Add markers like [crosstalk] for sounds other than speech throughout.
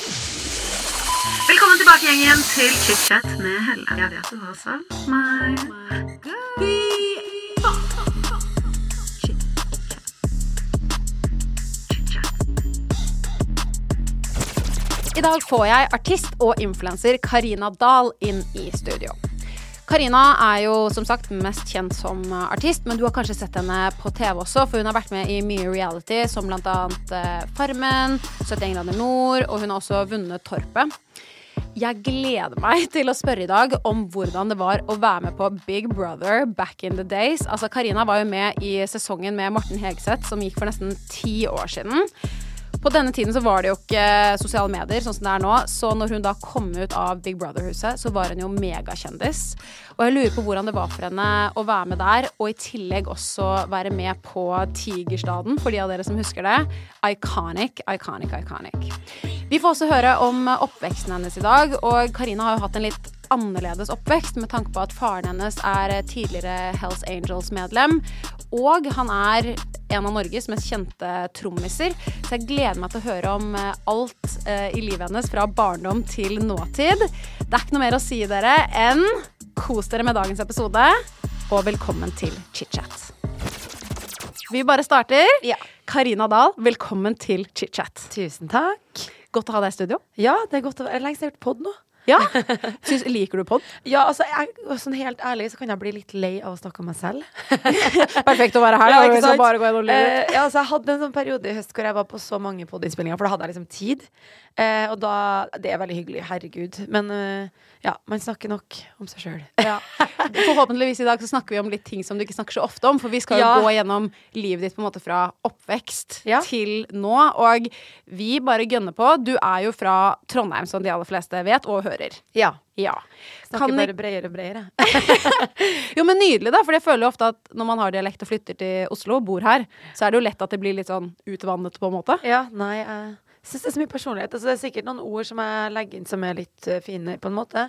Velkommen tilbake, gjengen, til chit-chat med Helle. Jeg vet du har savnet meg. I dag får jeg artist og influenser Karina Dahl inn i studio. Karina er jo som sagt mest kjent som artist, men du har kanskje sett henne på TV også, for hun har vært med i mye reality, som blant annet eh, Farmen, 71 grader nord, og hun har også vunnet Torpet. Jeg gleder meg til å spørre i dag om hvordan det var å være med på Big Brother back in the days. Altså, Karina var jo med i sesongen med Morten Hegseth, som gikk for nesten ti år siden. På denne tiden så var det jo ikke sosiale medier sånn som det er nå, så når hun da kom ut av Big Brother-huset, så var hun jo megakjendis. Og jeg lurer på hvordan det var for henne å være med der, og i tillegg også være med på Tigerstaden, for de av dere som husker det. Iconic, iconic, iconic. Vi får også høre om oppveksten hennes i dag, og Karina har jo hatt en litt annerledes oppvekst med tanke på at faren hennes er tidligere Hells Angels-medlem, og han er en av Norges mest kjente trommiser. Så jeg gleder meg til å høre om eh, alt eh, i livet hennes fra barndom til nåtid. Det er ikke noe mer å si dere enn kos dere med dagens episode, og velkommen til chit-chat. Vi bare starter. Ja. Karina Dahl, velkommen til chit-chat. Tusen takk. Godt å ha deg i studio. Ja, det er godt å være lenge siden jeg har gjort pod nå. Ja. [laughs] Syns, liker du pod? Ja, altså, jeg, sånn helt ærlig så kan jeg bli litt lei av å snakke om meg selv. [laughs] Perfekt å være her. Ja, da, sant? bare gå inn og lure. Uh, ja, altså, jeg hadde en sånn periode i høst hvor jeg var på så mange podinnspillinger, for da hadde jeg liksom tid. Eh, og da Det er veldig hyggelig, herregud. Men eh, ja, man snakker nok om seg sjøl. [laughs] Ja. Forhåpentligvis i dag så snakker vi om litt ting som du ikke snakker så ofte om, for vi skal jo Ja. gå gjennom livet ditt på en måte fra oppvekst Ja. til nå. Og vi bare gønner på. Du er jo fra Trondheim, som de aller fleste vet og hører. Ja. Ja. Snakker Kan bare bredere og bredere. [laughs] Jo, men nydelig, da, for jeg føler jo ofte at når man har dialekt og flytter til Oslo og bor her, så er det jo lett at det blir litt sånn utvannet, på en måte. Ja, nei, jeg syns det er så mye personlighet. Altså, det er sikkert noen ord som jeg legger inn som er litt uh, fine, på en måte.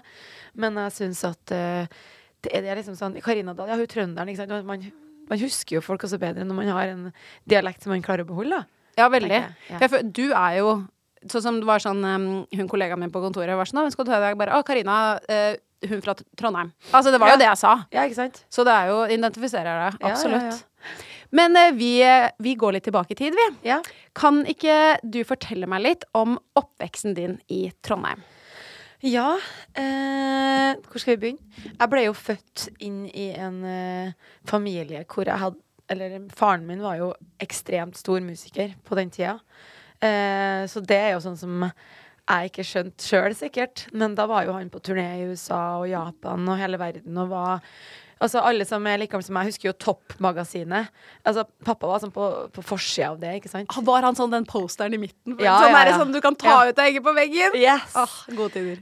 Men jeg syns at uh, det, er, det er liksom sånn Karina Dahl, ja, hun er trønderen, ikke sant. Man, man husker jo folk også bedre når man har en dialekt som man klarer å beholde. Ja, veldig. jeg, ja. For jeg du er jo Sånn som det var sånn um, Hun kollegaen min på kontoret var sånn da Hvem skal du ta i dag? Bare Å, Karina. Uh, hun fra Trondheim. Altså, det var Ja. jo det jeg sa. Ja, ikke sant? Så det er jo Identifiserer det. Ja, ja, Absolutt. ja. Men eh, vi, vi går litt tilbake i tid, vi. Ja. Kan ikke du fortelle meg litt om oppveksten din i Trondheim? Ja, eh, hvor skal vi begynne? Jeg ble jo født inn i en eh, familie hvor jeg hadde Eller faren min var jo ekstremt stor musiker på den tida. Eh, så det er jo sånn som jeg ikke skjønte sjøl, sikkert. Men da var jo han på turné i USA og Japan og hele verden og var Altså Alle som er like gamle som meg, husker jo Topp-magasinet. Altså Pappa var sånn på, på forsida av det, ikke sant? Var han sånn den posteren i midten? Ja, sånn, ja, er ja. sånn du kan ta Ja. ut og henge på veggen? Yes! Åh, gode tider.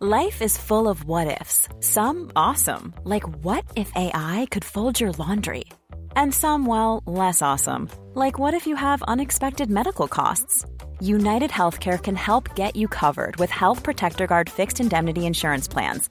Life is full of what ifs. Some awesome, like what if AI could fold your laundry? And some, well, less awesome, like what if you have unexpected medical costs? United Healthcare can help get you covered with Health Protector Guard fixed indemnity insurance plans.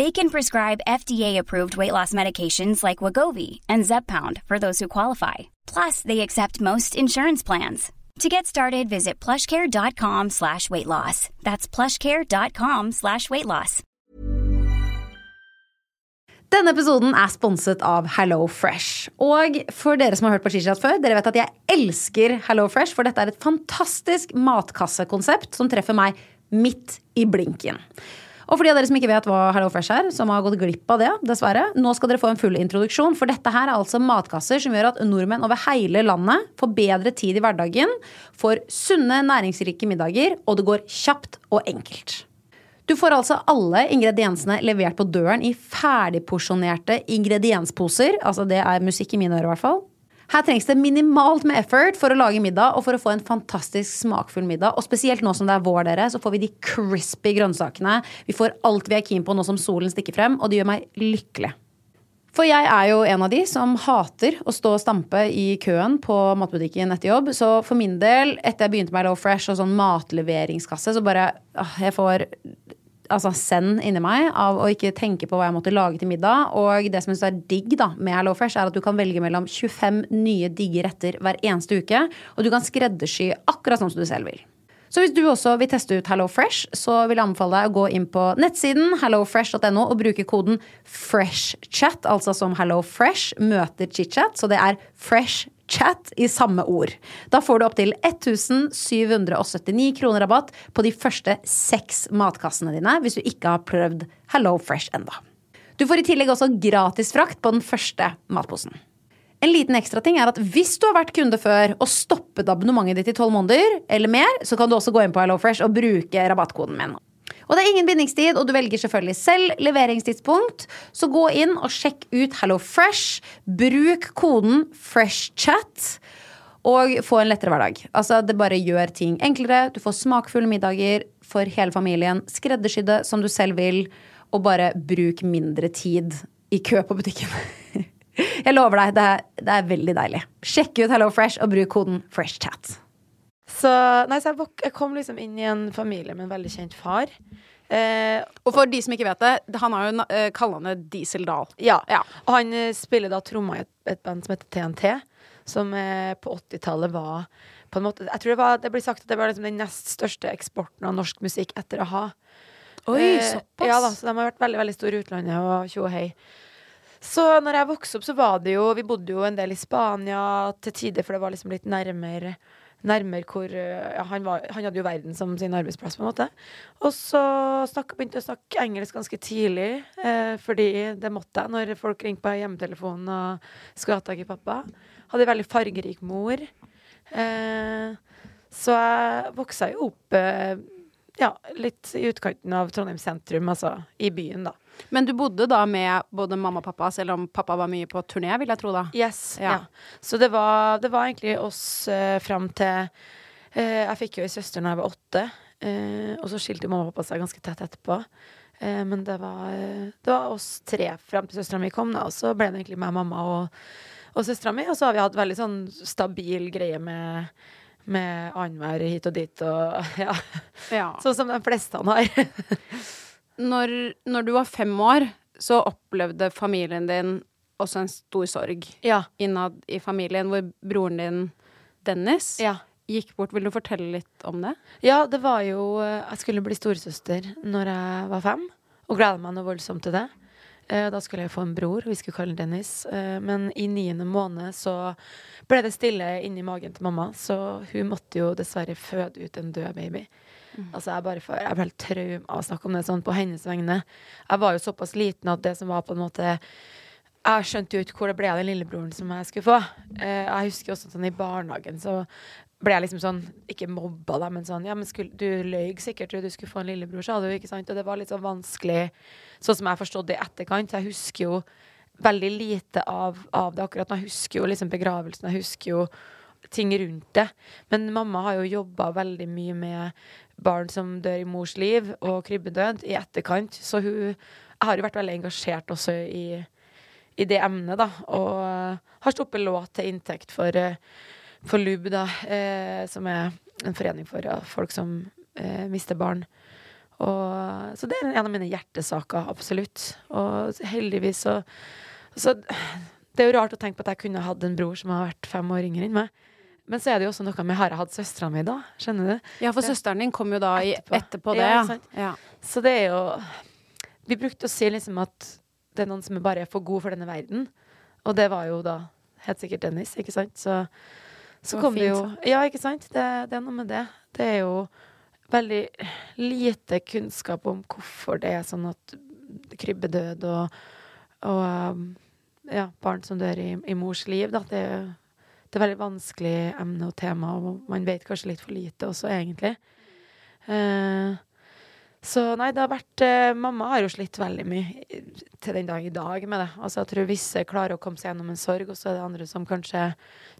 They can prescribe FDA-approved weight loss medications like Wagovi and Zeppound for those who qualify. Plus, they accept most insurance plans. To get started, visit plushcare.com slash weight loss. That's plushcare.com slash weight loss. Denne episoden er sponset av Hello Fresh. Og for dere som har hørt på Chichat før, dere vet at jeg elsker Hello Fresh, for dette er et fantastisk matkassekonsept som treffer meg midt i blinken. Og for de av dere som ikke vet hva Hello Fresh er, som har gått glipp av det, dessverre, nå skal dere få en full introduksjon, for dette her er altså matkasser som gjør at nordmenn over hele landet får bedre tid i hverdagen, får sunne, næringsrike middager, og det går kjapt og enkelt. Du får altså alle ingrediensene levert på døren i ferdigporsjonerte ingrediensposer. Altså det er musikk i mine ører, i hvert fall. Her trengs det minimalt med effort for å lage middag og for å få en fantastisk smakfull middag. Og spesielt nå som det er vår, dere, så får vi de crispy grønnsakene. Vi får alt vi er keen på nå som solen stikker frem, og det gjør meg lykkelig. For jeg er jo en av de som hater å stå og stampe i køen på matbutikken etter jobb. Så for min del, etter jeg begynte med Low Fresh og sånn matleveringskasse, så bare åh, Jeg får altså send inni meg av å ikke tenke på hva jeg måtte lage til middag. Og det som jeg syns er digg da med Hello Fresh, er at du kan velge mellom 25 nye digge retter hver eneste uke. Og du kan skreddersy akkurat sånn som du selv vil. Så hvis du også vil teste ut Hello Fresh, så vil jeg anbefale deg å gå inn på nettsiden hellofresh.no og bruke koden FreshChat, altså som Hello Fresh møter chitchat. Så det er Fresh Chat i samme ord. Da får du opptil 1779 kroner rabatt på de første seks matkassene dine hvis du ikke har prøvd Hello Fresh enda. Du får i tillegg også gratis frakt på den første matposen. En liten ekstra ting er at Hvis du har vært kunde før og stoppet abonnementet ditt i tolv måneder, eller mer, så kan du også gå inn på HelloFresh og bruke rabattkoden min. Og det er ingen bindingstid, og du velger selvfølgelig selv leveringstidspunkt. Så gå inn og sjekk ut HelloFresh. Bruk koden FreshChat. Og få en lettere hverdag. Altså, Det bare gjør ting enklere. Du får smakfulle middager for hele familien. Skreddersydde som du selv vil. Og bare bruk mindre tid i kø på butikken. [laughs] Jeg lover deg, det er, det er veldig deilig. Sjekk ut HelloFresh og bruk koden FreshChat. Så, nei, så jeg, jeg kom liksom inn i en familie med en veldig kjent far. Eh, Og for de som ikke vet det, han har jo uh, kallenavnet Diesel Dahl. ja. Ja. Og han eh, spiller da tromma i et, et band som heter TNT, som eh, på 80-tallet var på en måte, Jeg tror det, var, det blir sagt at det var liksom den nest største eksporten av norsk musikk etter a-ha. Oi, Eh, såpass. Ja da, så de har vært veldig veldig store i utlandet og tjo og hei. Så når jeg vokste opp, så var det jo Vi bodde jo en del i Spania til tider, for det var liksom litt nærmere Nærmere hvor eh, ja, han, var, han hadde jo verden som sin arbeidsplass, på en måte. Og så snakket, begynte jeg å snakke engelsk ganske tidlig, eh, fordi det måtte jeg når folk ringte på hjemmetelefonen og skulle ha tak i pappa. Hadde en veldig fargerik mor. Eh, så jeg voksa jo opp eh, ja, litt i utkanten av Trondheim sentrum, altså i byen, da. Men du bodde da med både mamma og pappa, selv om pappa var mye på turné, vil jeg tro da. Yes, Ja. ja. Så det var, det var egentlig oss uh, fram til uh, Jeg fikk jo ei søster da jeg var åtte, uh, og så skilte mamma og pappa seg ganske tett etterpå. Eh, men det var, eh, det var oss tre fram til søstera mi kom, da, og så ble det egentlig meg, mamma og, og søstera mi. Og så har vi hatt veldig sånn stabil greie med med annenhver hit og dit og [laughs] ja. Ja. Sånn som de fleste han har. [laughs] Når, når du var fem år, så opplevde familien din også en stor sorg ja. innad i familien, hvor broren din, Dennis, ja. gikk bort. Vil du fortelle litt om det? Ja, det var jo Jeg skulle bli storesøster når jeg var fem, og gleda meg noe voldsomt til det. Eh, Da skulle jeg få en bror, vi skulle kalle han Dennis. Eh, Men i niende måned så ble det stille inni magen til mamma, så hun måtte jo dessverre føde ut en død baby. Altså Jeg bare får, helt trauma av å snakke om det sånn på hennes vegne. Jeg var jo såpass liten at det som var på en måte Jeg skjønte jo ikke hvor det ble av den lillebroren som jeg skulle få. Eh, Jeg husker også sånn i barnehagen så ble jeg liksom sånn Ikke mobba, da, men sånn Ja, men skulle, du løy sikkert du skulle få en lillebror, sa du, ikke sant? Og det var litt sånn vanskelig, sånn som jeg forstod det i etterkant. Jeg husker jo veldig lite av, av det akkurat nå. Jeg husker jo liksom begravelsen, jeg husker jo ting rundt det. Men mamma har jo jobba veldig mye med barn som dør i mors liv, og krybbedød i etterkant. Så hun jeg har jo vært veldig engasjert også i, i det emnet, da. Og eh, har sluppet låt til inntekt for, eh, for LUB, da, eh, som er en forening for ja, folk som eh, mister barn. Og, så det er en av mine hjertesaker, absolutt. Og heldigvis så, så Det er jo rart å tenke på at jeg kunne hatt en bror som har vært fem år yngre enn meg. Men så er det jo også noe med Har jeg hatt søstera mi, da? Skjønner du? Ja, for søsteren din kom jo da Etterpå. etterpå det. Ja, Ja. Så det er jo Vi brukte å si liksom at det er noen som bare er for god for denne verden. Og det var jo da helt sikkert Dennis, ikke sant? Så, så Det kom kom det jo. Ja, ikke sant? Det, det er noe med det. Det er jo veldig lite kunnskap om hvorfor det er sånn at krybbedød og, og ja, barn som dør i, i mors liv, da. Det, er- det er veldig vanskelig emne og tema, og man vet kanskje litt for lite også, egentlig. Eh, Så nei, det har vært eh, Mamma har jo slitt veldig mye til den dag i dag med det. Altså, jeg tror visse klarer å komme seg gjennom en sorg, og så er det andre som kanskje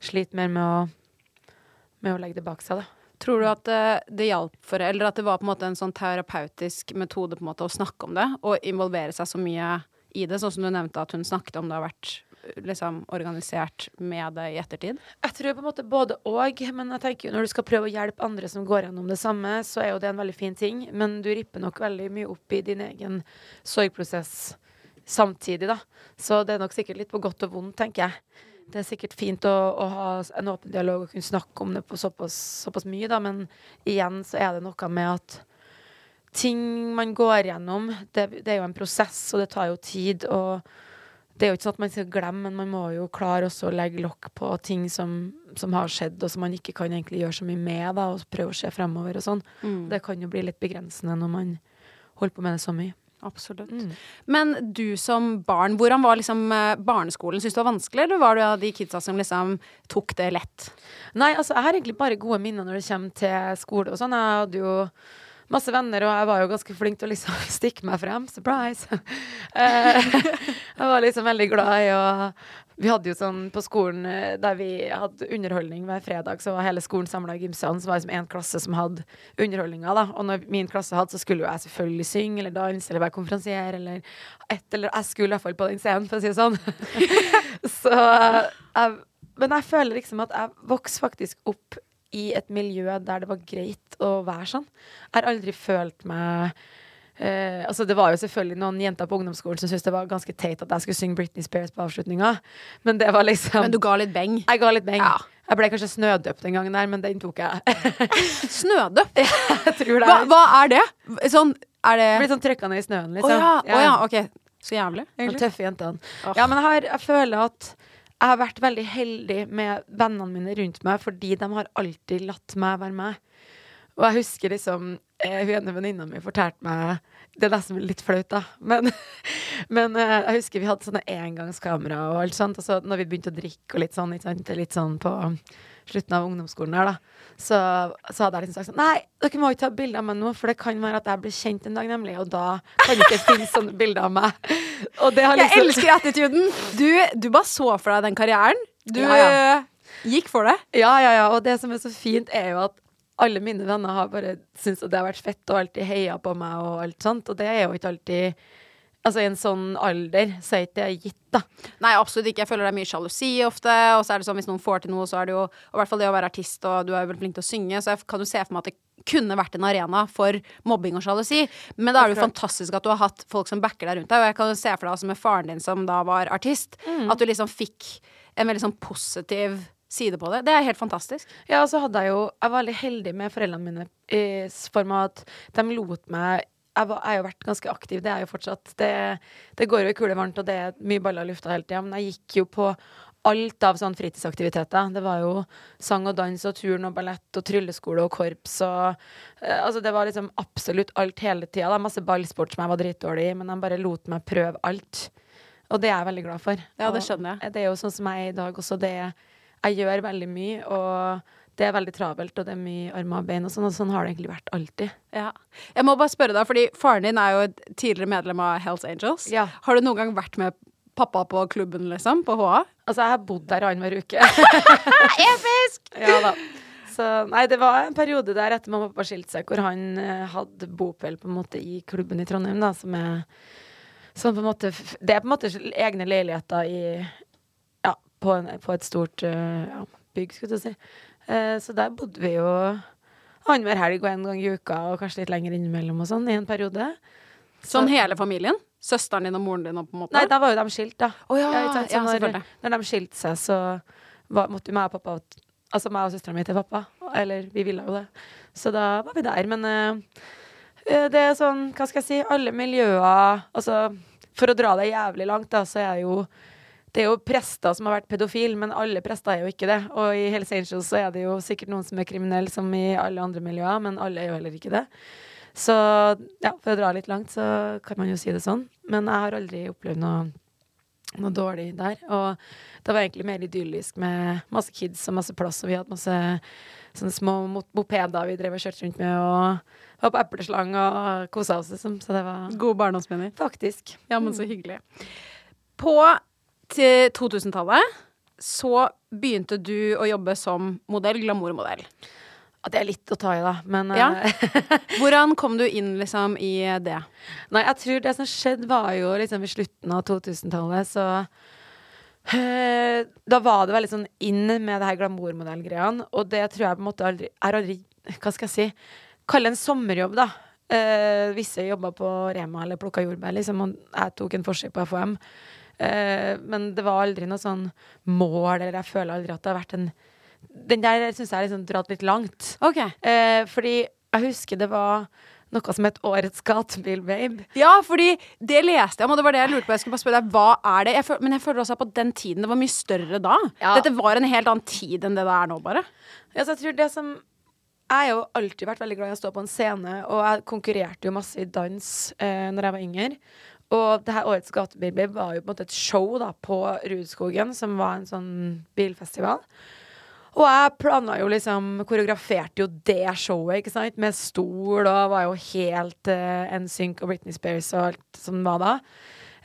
sliter mer med å, med å legge det bak seg, da. Tror du at det, det hjalp for Eller at det var på en måte en sånn terapeutisk metode på en måte å snakke om det, og involvere seg så mye i det, sånn som du nevnte at hun snakket om det har vært liksom organisert med det i ettertid? Jeg tror på en måte både og, men jeg tenker jo når du skal prøve å hjelpe andre som går gjennom det samme, så er jo det en veldig fin ting, men du ripper nok veldig mye opp i din egen sorgprosess samtidig, da. Så det er nok sikkert litt på godt og vondt, tenker jeg. Det er sikkert fint å, å ha en åpen dialog og kunne snakke om det på såpass, såpass mye, da, men igjen så er det noe med at ting man går gjennom, det, det er jo en prosess, og det tar jo tid. og det er jo ikke sånn at man skal glemme, men man må jo klare også å legge lokk på ting som, som har skjedd, og som man ikke kan egentlig gjøre så mye med, da, og prøve å se fremover og sånn. Det kan jo bli litt begrensende når man holder på med det så mye. Absolutt. Mm. Men du som barn, hvordan var liksom eh, barneskolen? Syns du det var vanskelig, eller var du av de kidsa som liksom tok det lett? Nei, altså, jeg har egentlig bare gode minner når det kommer til skole og sånn. Jeg hadde jo masse venner, og jeg var jo ganske flink til å liksom [laughs] stikke meg frem. Surprise! [laughs] Eh, jeg var liksom veldig glad i å Vi hadde jo sånn på skolen eh, der vi hadde underholdning hver fredag, så var hele skolen samla i gymsalen. Så var det liksom én klasse som hadde underholdninga, da. Og når min klasse hadde, så skulle jo jeg selvfølgelig synge eller danse eller være konferansier eller et eller Jeg skulle i hvert fall på den scenen, for å si det sånn. [laughs] så jeg Men jeg føler liksom at jeg vokste faktisk opp i et miljø der det var greit å være sånn. Jeg har aldri følt meg eh, altså Det var jo selvfølgelig noen jenter på ungdomsskolen som syntes det var ganske teit at jeg skulle synge Britney Spears på avslutninga, men det var liksom Men du ga litt beng. Jeg ga litt beng. Ja. Jeg ble kanskje snødøpt den gangen der, men den tok jeg. [laughs] [laughs] snødøpt? jeg tror det Hva, er hva er det? Sånn, er det Blir sånn trykka ned i snøen, Å oh, ja, Oh, ja, ok. Så jævlig, De egentlig. tøffe jentene. Oh. Ja, men jeg, har, jeg føler at jeg har vært veldig heldig med vennene mine rundt meg, fordi de har alltid latt meg være meg. Og jeg husker liksom eh, Hun ene venninna mi fortalte meg Det er nesten litt flaut, da. Men, [laughs] men eh, jeg husker vi hadde sånne engangskamera og alt sånt. Og så når vi begynte å drikke og litt sånn, ikke sant, litt sånn på slutten av ungdomsskolen her, da, så, så hadde jeg liksom sagt sånn Nei, dere må ikke ta bilde av meg nå, for det kan være at jeg blir kjent en dag, nemlig. Og da kan det ikke [laughs] finnes sånne bilder av meg. Har Jeg liksom elsker attituden! Du, du bare så for deg den karrieren. Du Ja, ja. gikk for det. Ja, ja, ja. Og det som er så fint, er jo at alle mine venner har bare syntes at det har vært fett og alltid heia på meg og alt sånt. Og det er jo ikke alltid Altså, i en sånn alder så er ikke det gitt, da. Nei, absolutt ikke. Jeg føler det er mye sjalusi ofte. Og så er det sånn hvis noen får til noe, så er det jo Og i hvert fall det å være artist, og du er veldig flink til å synge, så jeg kan jo se for meg at det kunne vært en arena for mobbing og sjalusi. Men da er det jo fantastisk at du har hatt folk som backer deg rundt deg. Og jeg kan jo se for deg altså med faren din som da var artist, at du liksom fikk en veldig sånn positiv side på det. Det er helt fantastisk. Ja, og så hadde jeg jo Jeg var veldig heldig med foreldrene mine i form av at de lot meg jeg har jo vært ganske aktiv, det er jo fortsatt. Det, det går jo i kulevarmt, og det er mye baller i lufta hele tida. Men jeg gikk jo på alt av sånn fritidsaktiviteter. Det var jo sang og dans og turn og ballett og trylleskole og korps og eh, Altså, det var liksom absolutt alt hele tida. Masse ballsport som jeg var dritdårlig i, men de bare lot meg prøve alt. Og det er jeg veldig glad for. Ja, det skjønner jeg. Det er jo sånn som jeg er i dag også. Det, jeg gjør veldig mye, og det er veldig travelt, og det er mye armer og bein og sånn, og sånn har det egentlig vært alltid. Ja. Jeg må bare spørre deg, fordi faren din er jo tidligere medlem av Hells Angels. Ja. Har du noen gang vært med pappa på klubben, liksom? På HA? Altså, jeg har bodd der annenhver uke. [laughs] Episk! [laughs] Ja da. Så nei, det var en periode der etter mamma og pappa skilte seg, hvor han eh, hadde bopel på en måte i klubben i Trondheim, da, som er sånn på en måte Det er på en måte egne leiligheter i Ja, på, en, på et stort uh, ja, bygg, skulle jeg si. Eh, så der bodde vi jo annenhver helg og en gang i uka, og kanskje litt lenger innimellom og sånn, i en periode. Sånn hele familien? Søsteren din og moren din og på en måte? Nei, da var jo de skilt, da. Oh, ja, ja? Ja, når, når de skilte seg, så var, måtte jo meg og pappa Altså meg og søstera mi til pappa. Eller vi ville jo det. Så da var vi der. Men eh, det er sånn, hva skal jeg si, alle miljøer Altså, for å dra det jævlig langt, da, så er jo det er jo prester som har vært pedofil, men alle prester er jo ikke det. Og i Hells Angels så er det jo sikkert noen som er kriminelle, som i alle andre miljøer, men alle er jo heller ikke det. Så ja, for å dra litt langt, så kan man jo si det sånn. Men jeg har aldri opplevd noe, noe dårlig der. Og det var egentlig mer idyllisk med masse kids og masse plass, og vi hadde masse sånne små mopeder vi drev og kjørte rundt med, og var på epleslang og kosa oss, liksom. Så det var Gode barndomsminner. faktisk Ja, men så hyggelig. På til 2000-tallet så begynte du å jobbe som modell, glamourmodell. Det er litt å ta i, da, men Ja. eh, [laughs] Hvordan kom du inn liksom i det? Nei, jeg tror det som skjedde, var jo liksom i slutten av 2000-tallet, så øh, Da var det veldig sånn inn med det her glamourmodellgreiene, og det tror jeg på en måte aldri er aldri Hva skal jeg si? Kalle en sommerjobb, da. Hvis visse jobba på Rema eller plukka jordbær, liksom, og jeg tok en forsøk på FHM. Eh, men det var aldri noe sånn mål, eller jeg føler aldri at det har vært en Den der syns jeg er liksom dratt litt langt. Okay. Eh, fordi jeg husker det var noe som het Årets gatebil-babe. Ja, fordi det leste jeg om, og det var det jeg lurte på. Jeg skulle bare spørre deg, hva er det? Jeg føl men jeg føler også at på den tiden det var mye større da. Ja. Dette var en helt annen tid enn det det er nå, bare. Ja, så jeg tror det som Jeg har jo alltid vært veldig glad i å stå på en scene, og jeg konkurrerte jo masse i dans eh, når jeg var yngre. Og det her Årets gatebilbil var jo på en måte et show da på Rudskogen, som var en sånn bilfestival. Og jeg planla jo liksom Koreograferte jo det showet, ikke sant, med stol, og var jo helt uh, NSYNC og Britney Spears og alt som var da.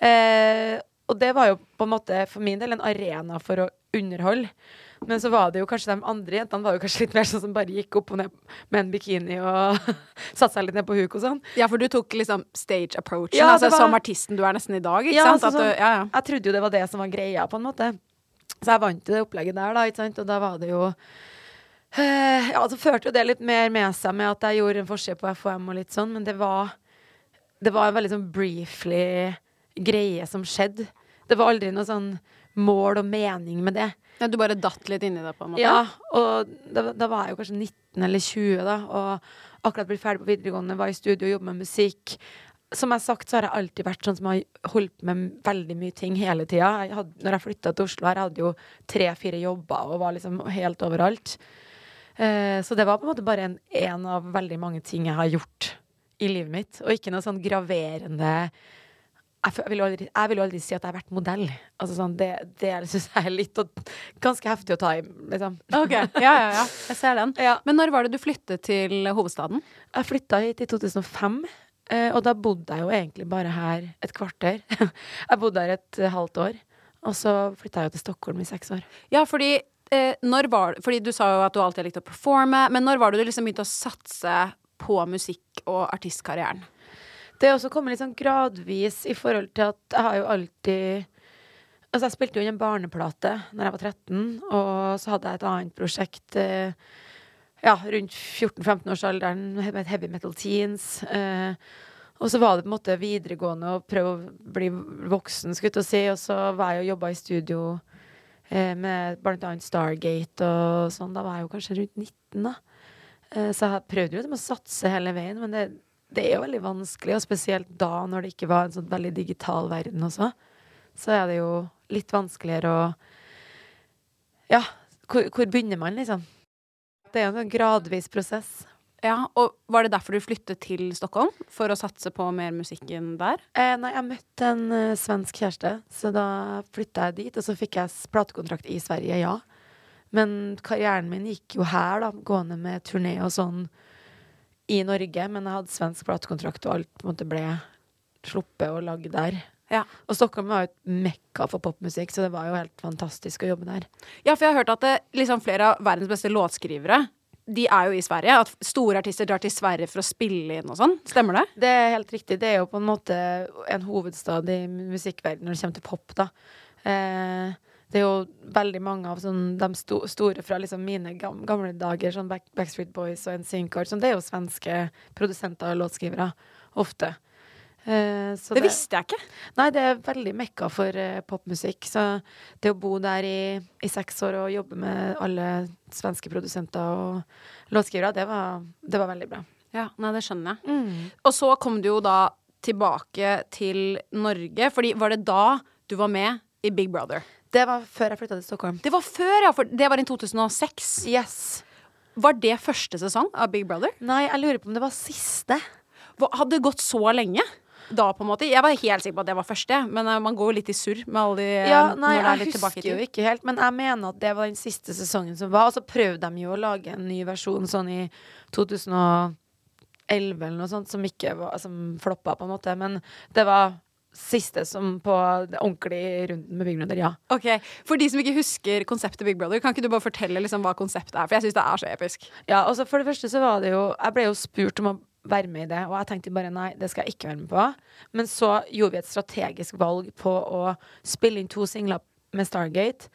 Uh, og det var jo på en måte for min del en arena for å underholde. Men så var det jo kanskje de andre jentene var jo kanskje litt mer sånn som bare gikk opp og ned med en bikini og [laughs] satte seg litt ned på huk og sånn. Ja, for du tok liksom stage approachen, Ja, altså var- som artisten du er nesten i dag, ikke Ja, sant? altså du, sånn- ja, ja. Jeg trodde jo det var det som var greia, på en måte. Så jeg vant til det opplegget der, da, ikke sant. Og da var det jo eh, Ja, så førte jo det litt mer med seg med at jeg gjorde en forskjell på FHM og litt sånn, men det var Det var en veldig sånn briefly greie som skjedde. Det var aldri noe sånn mål og mening med det. Ja. Du bare datt litt inni det, på en måte? Ja, og da, da var jeg jo kanskje 19 eller 20 da, og akkurat blitt ferdig på videregående, var i studio og jobbet med musikk. Som jeg har sagt, så har jeg alltid vært sånn som har holdt med veldig mye ting hele tida. Når jeg flytta til Oslo her, jeg hadde jo tre-fire jobber og var liksom helt overalt. Eh, så det var på en måte bare en, en av veldig mange ting jeg har gjort i livet mitt, og ikke noe sånn graverende jeg, vil aldri, jeg vil aldri si at jeg har vært modell. Altså sånn, det det syns jeg er litt og, ganske heftig å ta i, liksom. Ok, ja, ja, ja. Jeg ser den. [laughs] Ja. Men når var det du flyttet til hovedstaden? Jeg flytta hit i 2005, eh, og da bodde jeg jo egentlig bare her et kvarter. [laughs] jeg bodde her et eh, halvt år, og så flytta jeg jo til Stockholm i seks år. Ja, fordi eh, når var Fordi du sa jo at du alltid likte å performe, men når var det du liksom begynte å satse på musikk- og artistkarrieren? Det også kommet litt sånn gradvis i forhold til at jeg har jo alltid Altså, jeg spilte jo inn en barneplate når jeg var 13, og så hadde jeg et annet prosjekt eh, ja, rundt 14-15-årsalderen med Heavy Metal Teens. Eh, og så var det på en måte videregående å prøve å bli voksen, skulle jeg si, og så var jeg og jobba i studio eh, med blant Stargate og sånn. Da var jeg jo kanskje rundt 19, da. Eh, så jeg prøvde jo liksom å satse hele veien, men det, det er jo veldig vanskelig, og spesielt da når det ikke var en sånn veldig digital verden også, så er det jo litt vanskeligere å Ja, hvor, hvor begynner man, liksom? Det er jo en sånn gradvis prosess. Ja, og Var det derfor du flyttet til Stockholm? For å satse på mer musikken der? Eh, nei, jeg møtte en uh, svensk kjæreste, så da flytta jeg dit, og så fikk jeg platekontrakt i Sverige, ja. Men karrieren min gikk jo her, da, gående med turné og sånn i Norge, men jeg hadde svensk platekontrakt, og alt på en måte ble sluppet og lagd der. Ja. Og Stockholm var jo et mekka for popmusikk, så det var jo helt fantastisk å jobbe der. Ja, for jeg har hørt at det, liksom flere av verdens beste låtskrivere de er jo i Sverige. At store artister drar til Sverige for å spille inn og sånn. Stemmer det? Det er helt riktig. Det er jo på en måte en hovedstad i musikkverdenen når det kommer til pop, da. Eh, det er jo veldig mange av sånn, de sto, store fra liksom mine gamle dager, sånn Back, Backstreet Boys og NSYNC, sånn, det er jo svenske produsenter og låtskrivere. Ofte. Eh, så Det visste jeg ikke. Nei, det er veldig mekka for eh, popmusikk. Så det å bo der i, i seks år og jobbe med alle svenske produsenter og låtskrivere, det var, det var veldig bra. Ja, nei, det skjønner jeg. Og så kom du jo da tilbake til Norge, fordi var det da du var med i Big Brother? Det var før jeg flytta til Stockholm. Det var før, ja, for det var i 2006. Yes. Var det første sesong av Big Brother? Nei, jeg lurer på om det var siste. Hva- Hadde det gått så lenge? da, på en måte? Jeg var helt sikker på at det var første, men eh, man går jo litt i surr med alle de Ja, nei, jeg husker jo ikke helt, men jeg mener at det var den siste sesongen som var. Og så prøvde de jo å lage en ny versjon sånn i 2011 eller noe sånt, som ikke var Som floppa, på en måte. Men det var siste som på det ordentlige runden med Big Brother, ja. Ok, For de som ikke husker konseptet Big Brother, kan ikke du bare fortelle liksom hva konseptet er? For jeg syns det er så episk. Ja, altså For det første så var det jo Jeg ble jo spurt om å være med i det, og jeg tenkte bare nei, det skal jeg ikke være med på. Men så gjorde vi et strategisk valg på å spille inn to singler med Stargate.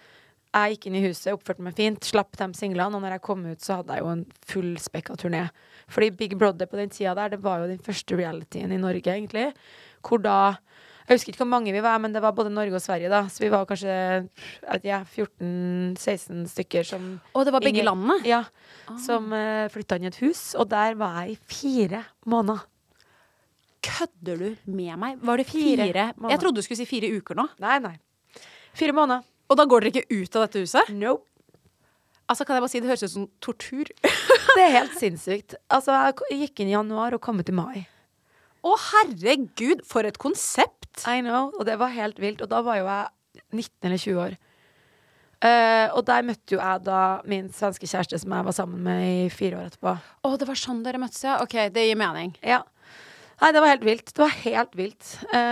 Jeg gikk inn i huset, oppførte meg fint, slapp de singlene, og når jeg kom ut, så hadde jeg jo en fullspekka turné. Fordi Big Brother på den tida der, det var jo den første realityen i Norge, egentlig. Hvor da Jeg husker ikke hvor mange vi var, men det var både Norge og Sverige, da. Så vi var kanskje ja, 14-16 stykker som Og det var begge Ingen- landene? Ja. Som uh, flytta inn i et hus, og der var jeg i fire måneder. Kødder du med meg? Var det Fire fire? måneder. Jeg trodde du skulle si fire uker nå. Nei, nei. Fire måneder. Og da går dere ikke ut av dette huset? Nope. Altså, kan jeg bare si Det høres ut som tortur. [laughs] Det er helt sinnssykt. Altså, jeg gikk inn i januar og kom ut i mai. Å, herregud, for et konsept! I know, og det var helt vilt. Og da var jo jeg 19 eller 20 år. Uh, og der møtte jo jeg da min svenske kjæreste som jeg var sammen med i fire år etterpå. Å, det var sånn dere møttes, ja? OK, det gir mening. Ja. Nei, det var helt vilt. Det var helt vilt. Det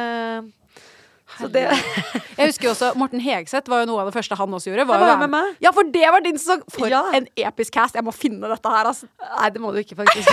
Jeg husker jo også Morten Hegseth var jo noe av det første han også gjorde. Var var med meg. Ja, for det var din sesong! For Ja. en episk cast. Jeg må finne dette her, altså. Nei, det må du ikke, faktisk.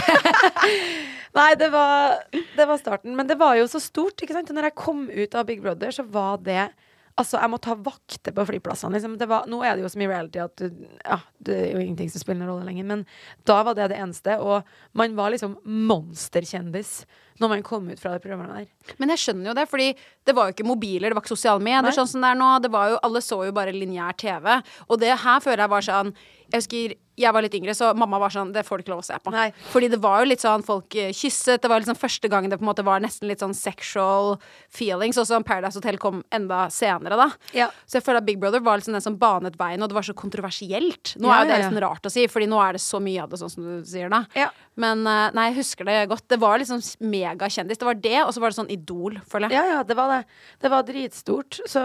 [laughs] Nei, det var, det var starten. Men det var jo så stort. ikke sant? Og når jeg kom ut av Big Brother, så var det Altså, jeg må ta vakter på flyplassene. Liksom. Det var, nå er det jo som i reality at du, ja, det er jo ingenting som spiller noen rolle lenger. Men da var det det eneste. Og man var liksom monsterkjendis når man kom ut fra det programmet der. Men jeg skjønner jo det, fordi det var jo ikke mobiler, det var ikke sosiale medier Nei. sånn som det er nå. Det var jo, alle så jo bare lineær TV. Og det her føler jeg var sånn Jeg husker jeg var litt yngre, så mamma var sånn Det får du ikke lov å se på. Nei. Fordi det var jo litt sånn folk eh, kysset. Det var liksom første gang det på en måte var nesten litt sånn sexual feelings. Og så Paradise Hotel kom enda senere, da. Ja. Så jeg føler at Big Brother var liksom den som banet veien, og det var så kontroversielt. Nå Ja, er jo det nesten rart å si, Fordi nå er det så mye av det, sånn som du sier da. Ja. Men eh, nei, jeg husker det godt. Det var liksom megakjendis. Det var det, og så var det sånn Idol, føler jeg. Ja, ja, det var det. Det var dritstort. Så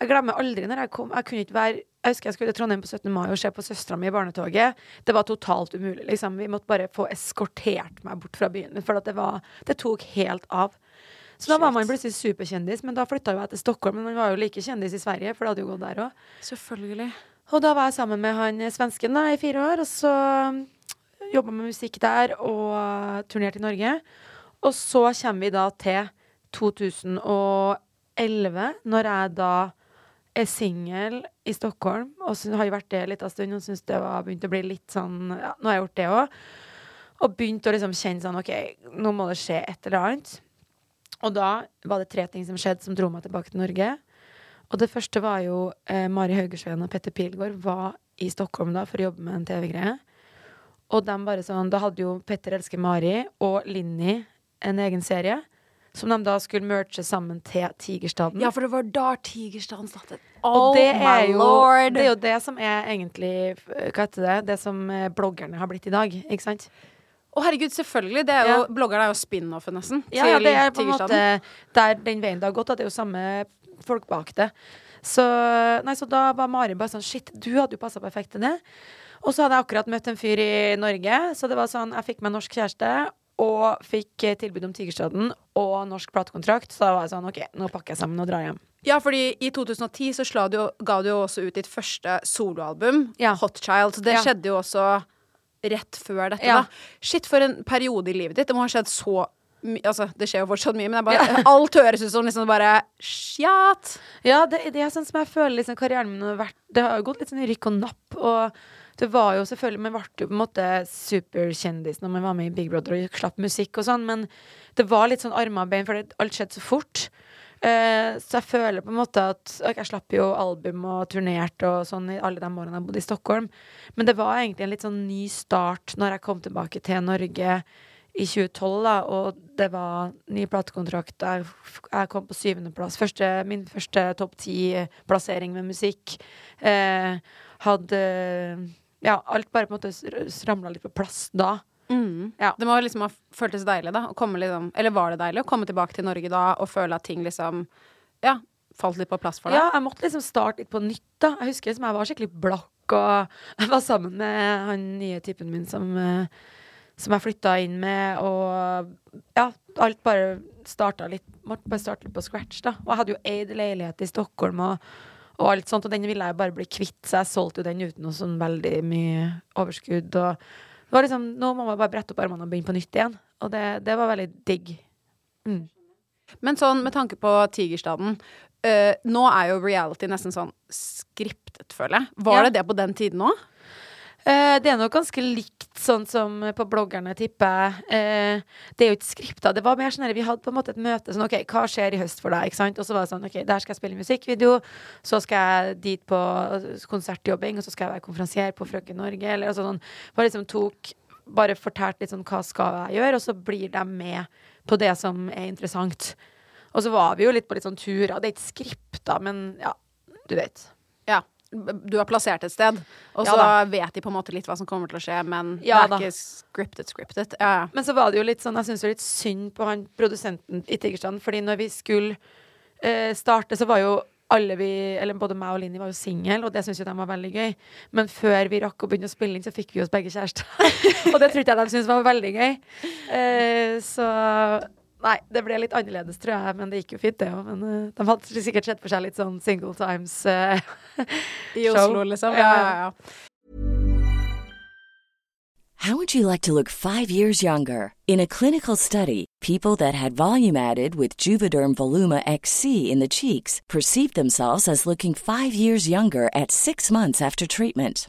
jeg glemmer aldri når jeg kom. Jeg kunne ikke være Jeg husker jeg skulle til Trondheim på 17. mai og se på søstera mi i barnetoget. Det var totalt umulig, liksom. Vi måtte bare få eskortert meg bort fra byen. For det var Det tok helt av. Så da var man plutselig superkjendis, men da flytta jo jeg til Stockholm. Men man var jo like kjendis i Sverige, for det hadde jo gått der òg. Selvfølgelig. Og da var jeg sammen med han svensken da i fire år, og så jobba med musikk der og turnerte i Norge. Og så kommer vi da til 2011, når jeg da er singel i Stockholm, og har jo vært det litt av stund og syns det var begynt å bli litt sånn Ja, nå har jeg gjort det òg. Og begynt å liksom kjenne sånn OK, nå må det skje et eller annet. Og da var det tre ting som skjedde som dro meg tilbake til Norge. Og det første var jo eh, Mari Haugersveen og Petter Pilgaard var i Stockholm da for å jobbe med en TV-greie. Og de bare sånn, da hadde jo Petter elsker Mari og Linni en egen serie. Som de da skulle merge sammen til Tigerstaden. Ja, for det var da Tigerstaden startet. Oh det my er, jo, lord! det er jo det som er egentlig eh, Hva heter det? Det som eh, bloggerne har blitt i dag. Ikke sant? Å herregud, selvfølgelig. Det er jo, Ja. Bloggerne er jo spin-offen, nesten. Ja, ja, det er på en måte der den veien det har gått. At det er jo samme folk bak det. Så, nei, så da var Mari bare sånn Shit, du hadde jo passa perfekt til det. Og så hadde jeg akkurat møtt en fyr i Norge, så det var sånn Jeg fikk meg norsk kjæreste og fikk eh, tilbud om Tigerstaden og norsk platekontrakt. Så da var jeg sånn OK, nå pakker jeg sammen og drar hjem. Ja, fordi i 2010 så du, ga du jo også ut ditt første soloalbum, Ja. Hot Child. Så det Ja. skjedde jo også rett før dette, Ja. da. Shit, for en periode i livet ditt. Det må ha skjedd så mye Altså, det skjer jo fortsatt mye, men det bare, [laughs] alt høres ut som liksom bare Sjat! Ja, det, det er sånn som jeg føler liksom, karrieren min har vært Det har jo gått litt sånn i rykk og napp. Og det var jo selvfølgelig Man ble på en måte superkjendis når man var med i Big Brother og slapp musikk og sånn, men det var litt sånn armer og bein, for alt skjedde så fort. Uh, så jeg føler på en måte at okay, Jeg slapp jo album og turnerte og sånn i alle de årene jeg bodde i Stockholm. Men det var egentlig en litt sånn ny start når jeg kom tilbake til Norge i 2012, da, og det var ny platekontrakt. Jeg, jeg kom på syvendeplass. Min første topp ti-plassering med musikk. Uh, hadde Ja, alt bare på en måte ramla litt på plass da. Mm. Ja. Det må liksom ha føltes deilig, da. Liksom, eller var det deilig å komme tilbake til Norge da og føle at ting liksom Ja, falt litt på plass for deg? Ja, jeg måtte liksom starte litt på nytt, da. Jeg husker liksom jeg var skikkelig blakk, og jeg var sammen med han nye typen min som, eh, som jeg flytta inn med, og ja, alt bare starta litt Måtte bare starte litt på scratch, da. Og jeg hadde jo eid leilighet i Stockholm og, og alt sånt, og den ville jeg bare bli kvitt, så jeg solgte jo den uten noe sånn veldig mye overskudd, og det var liksom Nå må man bare brette opp armene og begynne på nytt igjen, og det, det var veldig digg. Mm. Men sånn med tanke på Tigerstaden øh, Nå er jo reality nesten sånn skriptet, føler jeg. Var Ja. det det på den tiden òg? Eh, det er nok ganske likt sånn som på bloggerne, tipper jeg. Uh, det er jo ikke skripta. Det var mer sånn at Vi hadde på en måte et møte sånn OK, hva skjer i høst for deg? ikke sant? Og så var det sånn OK, der skal jeg spille musikkvideo. Så skal jeg dit på konsertjobbing, og så skal jeg være konferansier på Frøken Norge. Eller altså sånn. Bare liksom tok Bare fortalte litt sånn hva skal jeg gjøre, og så blir de med på det som er interessant. Og så var vi jo litt på litt sånn turer. Det er ikke skripta, men ja, du vet. Du har plassert et sted, og så ja, vet de på en måte litt hva som kommer til å skje, men Ja det da. er ikke scriptet, scripted. Ja. Men så var det jo litt sånn, jeg syns jo litt synd på han produsenten i Tigerstrand, fordi når vi skulle eh, starte, så var jo alle vi, eller både meg og Linni var jo single, og det syntes jo de var veldig gøy. Men før vi rakk å begynne å spille inn, så fikk vi oss begge kjærester. [laughs] og det trodde jeg de syntes var veldig gøy. Eh, så Nei, det ble litt annerledes, tror jeg, men det gikk jo fint, det òg. Men uh, de hadde sikkert sett for seg litt sånn single times. eh, [laughs] I Show. Oslo, liksom. Ja, Ja, ja. ja, ja. How would you like to look five years younger? In a clinical study, people that had volume added with Juvederm Voluma XC in the cheeks perceived themselves as looking five years younger at six months after treatment.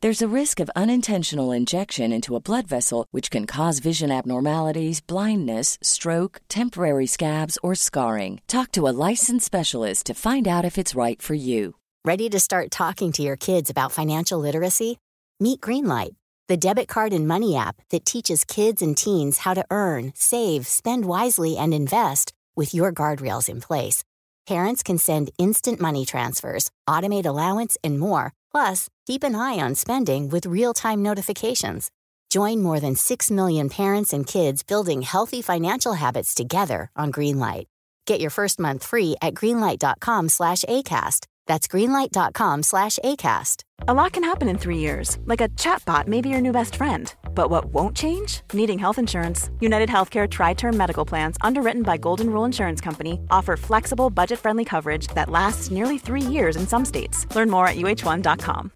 There's a risk of unintentional injection into a blood vessel, which can cause vision abnormalities, blindness, stroke, temporary scabs, or scarring. Talk to a licensed specialist to find out if it's right for you. Ready to start talking to your kids about financial literacy? Meet Greenlight, the debit card and money app that teaches kids and teens how to earn, save, spend wisely, and invest with your guardrails in place. Parents can send instant money transfers, automate allowance, and more. Plus, keep an eye on spending with real time notifications. Join more than 6 million parents and kids building healthy financial habits together on Greenlight. Get your first month free at greenlight.com slash ACAST. That's greenlight.com slash ACAST. A lot can happen in three years, like a chatbot may be your new best friend. But what won't change? Needing health insurance. United Healthcare Tri Term Medical Plans, underwritten by Golden Rule Insurance Company, offer flexible, budget friendly coverage that lasts nearly three years in some states. Learn more at uh1.com.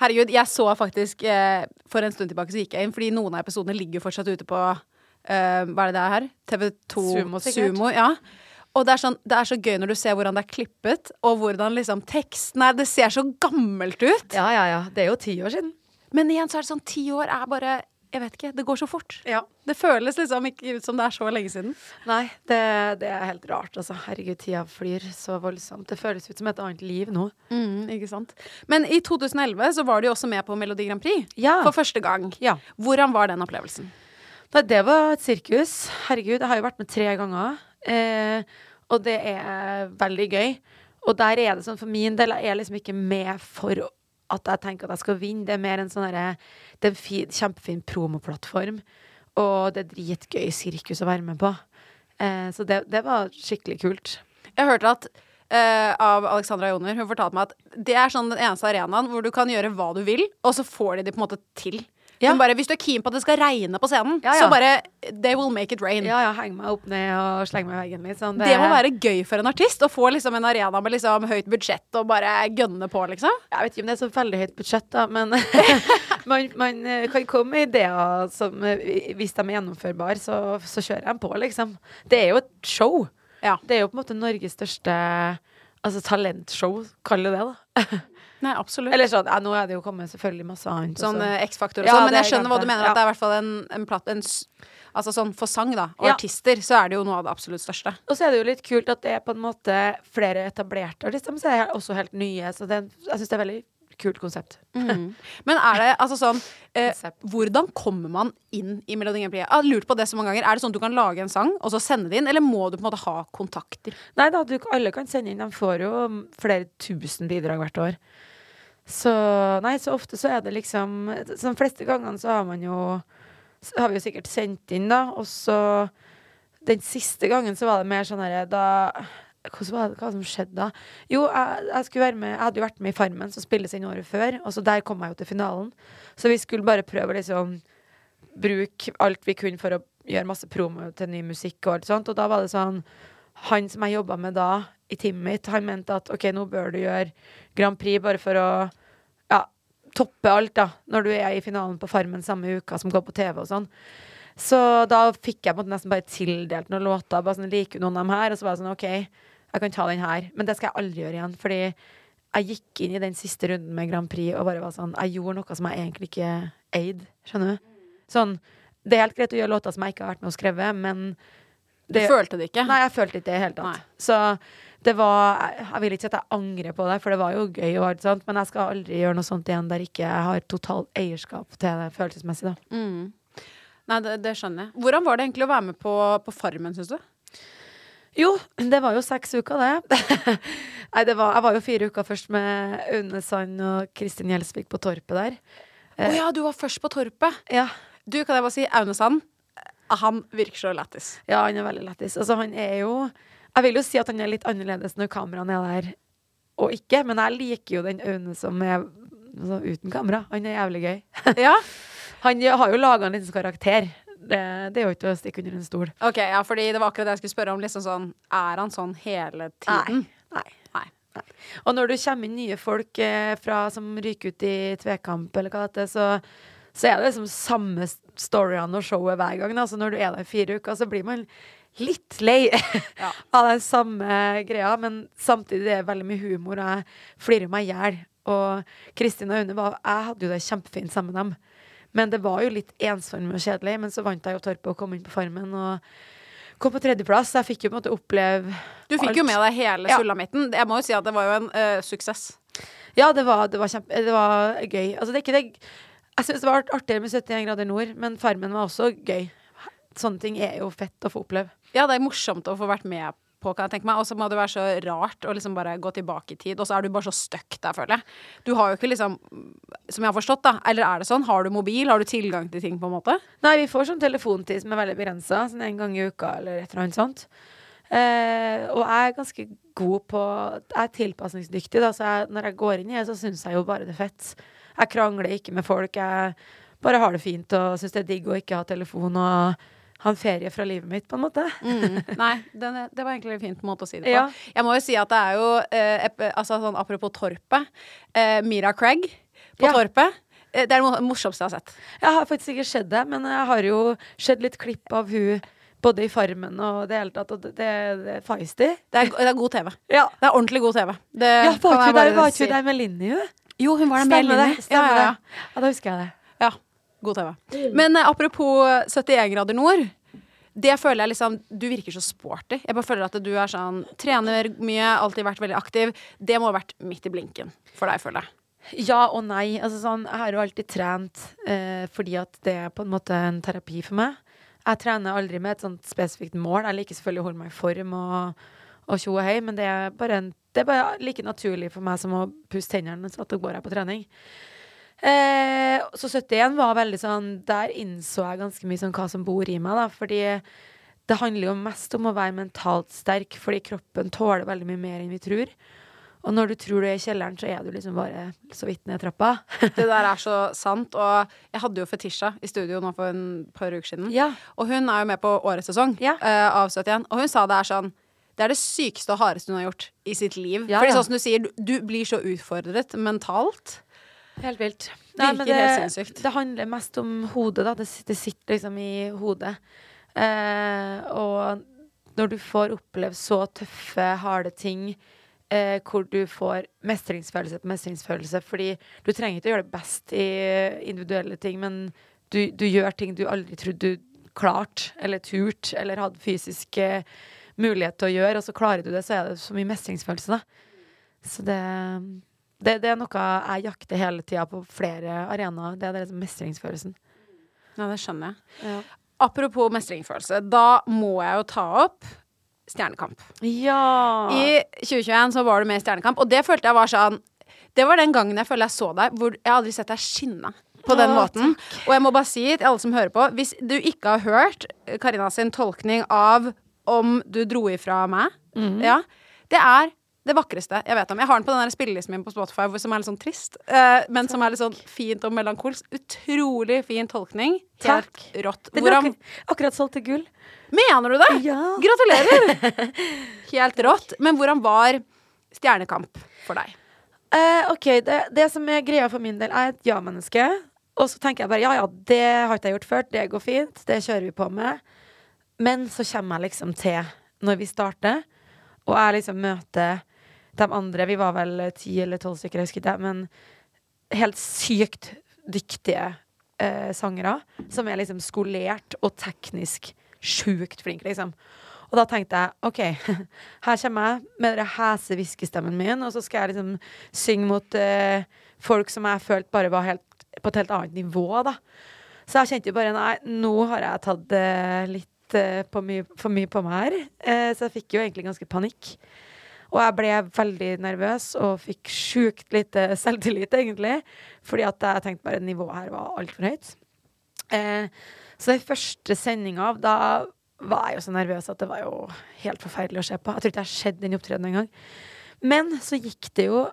Herregud, jeg så faktisk eh, For en stund tilbake så gikk jeg inn, fordi noen av episodene ligger jo fortsatt ute på eh, Hva er det det er her? TV2 Sumo, sikkert. Sumo, ja. Og det er, sånn, det er så gøy når du ser hvordan det er klippet, og hvordan liksom teksten er Det ser så gammelt ut. Ja, ja, ja. Det er jo ti år siden. Men igjen så er det sånn ti år er bare Jeg vet ikke. Det går så fort. Ja. Det føles liksom ikke ut som det er så lenge siden. Nei, det, det er helt rart, altså. Herregud, tida flyr så voldsomt. Det føles ut som et annet liv nå. Mm, ikke sant. Men i 2011 så var du jo også med på Melodi Grand Prix. Ja. For første gang. Ja. Hvordan var den opplevelsen? Nei, det var et sirkus. Herregud, jeg har jo vært med tre ganger. Eh, og det er veldig gøy. Og der er det sånn for min del, jeg er liksom ikke med for at jeg tenker at jeg skal vinne. Det er mer en sånn herre Det er en fin, kjempefin promoplattform. Og det er dritgøy sirkus å være med på. Eh, så det, det var skikkelig kult. Jeg hørte at eh, av Alexandra Joner, hun fortalte meg at det er sånn den eneste arenaen hvor du kan gjøre hva du vil, og så får de det på en måte til. Ja. Hun bare, Hvis du er keen på at det skal regne på scenen, Ja, ja. så bare They will make it rain. Ja, ja, heng meg opp ned og sleng meg i veggen, liksom. Det må være gøy for en artist å få liksom en arena med liksom høyt budsjett og bare gønne på, liksom. Jeg vet ikke om det er så veldig høyt budsjett, da, men [laughs] man, man eh, kan komme med ideer som eh, Hvis de er gjennomførbare, så, så kjører de på, liksom. Det er jo et show. Ja. Det er jo på en måte Norges største Altså talentshow, kall det det, da. [laughs] Nei, absolutt. Eller sånn, ja, nå er det jo kommet selvfølgelig masse annet. Sånn eh, X-faktor og sånn. Ja. Men jeg er skjønner hva du mener. At det er i hvert fall en, en platt en, Altså sånn for sang, da, og Ja. artister, så er det jo noe av det absolutt største. Og så er det jo litt kult at det er på en måte flere etablerte artister, men så er det også helt nye. Så det, jeg syns det er veldig kult konsept. Men er det altså sånn eh, Hvordan kommer man inn i Melodi Grand Prix? Jeg har lurt på det så mange ganger. Er det sånn at du kan lage en sang, og så sende det inn, eller må du på en måte ha kontakter? Nei da, du, alle kan sende inn. De får jo flere tusen bidrag hvert år. Så nei, så ofte så er det liksom de fleste gangene så har man jo har vi jo sikkert sendt inn, da. Og så Den siste gangen så var det mer sånn herre da hvordan var det, Hva som skjedde da? Jo, jeg, jeg, skulle være med, jeg hadde jo vært med i Farmen, som spilles inn året før. Og så der kom jeg jo til finalen. Så vi skulle bare prøve liksom bruke alt vi kunne for å gjøre masse promo til ny musikk og alt sånt. Og da var det sånn Han som jeg jobba med da, i teamet mitt, han mente at OK, nå bør du gjøre Grand Prix bare for å toppe alt, da. Når du er i finalen på Farmen samme uka som går på TV og sånn. Så da fikk jeg på en måte nesten bare tildelt noen låter. Bare sånn, Liker du noen av dem her? Og så var jeg sånn OK, jeg kan ta den her. Men det skal jeg aldri gjøre igjen. Fordi jeg gikk inn i den siste runden med Grand Prix og bare var sånn Jeg gjorde noe som jeg egentlig ikke eide. Skjønner du? Sånn Det er helt greit å gjøre låter som jeg ikke har vært med og skrevet, men Du følte det ikke? Nei, jeg følte ikke det i det hele tatt. Nei. Så det var Jeg, vil ikke si at jeg angrer på det, for det var jo gøy, og alt sånt, men jeg skal aldri gjøre noe sånt igjen der ikke jeg har totalt eierskap til det følelsesmessig, da. Mm. Nei, det, det skjønner jeg. Hvordan var det egentlig å være med på, på Farmen, syns du? Jo, det var jo seks uker, det. [laughs] Nei, det var, jeg var jo fire uker først med Aune Sand og Kristin Gjelsvik på Torpet der. Å ja, du var først på Torpet. Ja. Du, kan jeg bare si, Aune Sand, han virker så lættis. Ja, han er veldig lættis. Altså, han er jo Jeg vil jo si at han er litt annerledes når kameraene er der og ikke, men jeg liker jo den Aune som er altså, uten kamera. Han er jævlig gøy. [laughs] Ja? Han har jo laga en liten karakter. Det, det er jo ikke å stikke under en stol. Ok, ja, fordi det var akkurat det jeg skulle spørre om. Liksom sånn, er han sånn hele tiden? Nei. Nei. Nei. Og når du kommer inn nye folk eh, fra, som ryker ut i tvekamp, eller hva det er, så, så er det liksom samme storyene og showet hver gang. Da. Så når du er der i fire uker, så blir man litt lei [laughs] Ja. av den samme greia, men samtidig det er veldig mye humor, og jeg flirer meg i hjel. Og Kristin og Aune var Jeg hadde jo det kjempefint sammen med dem. Men det var jo litt ensomt og kjedelig. Men så vant jeg jo Torpet og kom inn på Farmen og kom på tredjeplass. Jeg fikk jo på en måte oppleve Du fikk jo med deg hele Ja. sulamitten. Jeg må jo si at det var jo en uh, suksess. Ja, det var, det var kjempe Det var gøy. Altså, det er ikke det Jeg syns det var artigere med 71 grader nord, men Farmen var også gøy. Sånne ting er jo fett å få oppleve. Ja, det er morsomt å få vært med på, kan jeg tenke meg. Og så må det være så rart å liksom bare gå tilbake i tid. Og så er du bare så stuck der, føler jeg. Du har jo ikke liksom Som jeg har forstått, da. Eller er det sånn? Har du mobil? Har du tilgang til ting, på en måte? Nei, vi får sånn telefontid som er veldig begrensa, sånn en gang i uka eller et eller annet sånt. Eh, og jeg er ganske god på Jeg er tilpasningsdyktig, da, så jeg, når jeg går inn i det, så syns jeg jo bare det er fett. Jeg krangler ikke med folk. Jeg bare har det fint og syns det er digg å ikke ha telefon og ha en ferie fra livet mitt, på en måte. Mm. Nei, det, det var egentlig en fin måte å si det på. Ja. Jeg må jo si at det er jo eh, altså, sånn, Apropos Torpet. Eh, Mira Craig på Ja. Torpet. Eh, det er det morsomste jeg har sett. Jeg har faktisk ikke sett det, men jeg har jo sett litt klipp av hun både i Farmen og det hele tatt, og det, det, det er feisty. Det det er god TV. Ja. Det er ordentlig god TV. Det Ja, var ikke hun der, si. der med Linni, hun? Jo, hun var der med Eline. Stemmer ja, ja, det. Ja, da husker jeg det. ja. ja, god TV. Men eh, apropos 71 grader nord. Det føler jeg liksom Du virker så sporty. Jeg bare føler at du er sånn Trener mye, alltid vært veldig aktiv. Det må ha vært midt i blinken for deg, føler jeg. Ja og nei. Altså sånn, jeg har jo alltid trent eh, fordi at det er på en måte en terapi for meg. Jeg trener aldri med et sånt spesifikt mål. Jeg liker selvfølgelig å holde meg i form og, og tjo og hei, men det er, bare en, det er bare like naturlig for meg som å pusse tennene, så at da går her på trening. Eh, så 71 var veldig sånn Der innså jeg ganske mye sånn hva som bor i meg, da. Fordi det handler jo mest om å være mentalt sterk, fordi kroppen tåler veldig mye mer enn vi tror. Og når du tror du er i kjelleren, så er du liksom bare så vidt ned trappa. [laughs] Det der er så [laughs] sant. Og jeg hadde jo Fetisha i studio nå for en par uker siden. Ja. Og hun er jo med på årets sesong Ja. uh, av 71. Og hun sa det er sånn Det er det sykeste og hardeste hun har gjort i sitt liv. Ja, Fordi sånn som du sier, du, du blir så utfordret mentalt. Helt vilt. Virker det, helt sinnssykt. Det handler mest om hodet, da. Det, det sitter liksom i hodet. Eh, og når du får oppleve så tøffe, harde ting eh, hvor du får mestringsfølelse på mestringsfølelse. Fordi du trenger ikke å gjøre det best i individuelle ting, men du, du gjør ting du aldri trodde du klarte, eller turt, eller hadde fysisk eh, mulighet til å gjøre, og så klarer du det, så er det så mye mestringsfølelse, da. Så det det, det er noe jeg jakter hele tida på flere arenaer. Det er liksom mestringsfølelsen. Ja, det skjønner jeg. Ja. Apropos mestringsfølelse, da må jeg jo ta opp Stjernekamp. ja. I 2021 så var du med i Stjernekamp, og det følte jeg var sånn Det var den gangen jeg føler jeg så deg, hvor jeg aldri sett deg skinne på den måten. Og jeg må bare si til alle som hører på, hvis du ikke har hørt Karina sin tolkning av om du dro ifra meg, Mm. ja, det er det vakreste jeg vet om. Jeg har den på den spillelisten min på Spotify som er litt sånn trist, eh, men som er litt sånn fint og melankolsk. Utrolig fin tolkning. Helt Takk. rått. Den er akkurat, akkurat solgt til gull. Mener du det? Ja. Gratulerer! [laughs] Helt rått. Men hvordan var Stjernekamp for deg? Eh, OK, det, det som er greia for min del, er et ja-menneske. Og så tenker jeg bare ja, ja, det har ikke jeg gjort før. Det går fint. Det kjører vi på med. Men så kommer jeg liksom til når vi starter, og jeg liksom møter de andre. Vi var vel ti eller tolv stykker, jeg husker ikke, men helt sykt dyktige eh, sangere. Som er liksom skolert og teknisk sjukt flinke, liksom. Og da tenkte jeg OK, [laughs] her kommer jeg med den hese hviskestemmen min, og så skal jeg liksom synge mot eh, folk som jeg følte bare var helt, på et helt annet nivå, da. Så jeg kjente jo bare nei, nå har jeg tatt eh, litt eh, på my for mye på meg her. Uh, så jeg fikk jo egentlig ganske panikk. Og jeg ble veldig nervøs og fikk sjukt lite selvtillit, egentlig. Fordi at jeg tenkte bare nivået her var altfor høyt. Uh, så den første sendinga, da var jeg jo så nervøs at det var jo helt forferdelig å se på. Jeg tror ikke jeg har sett den opptredenen engang. Men så gikk det jo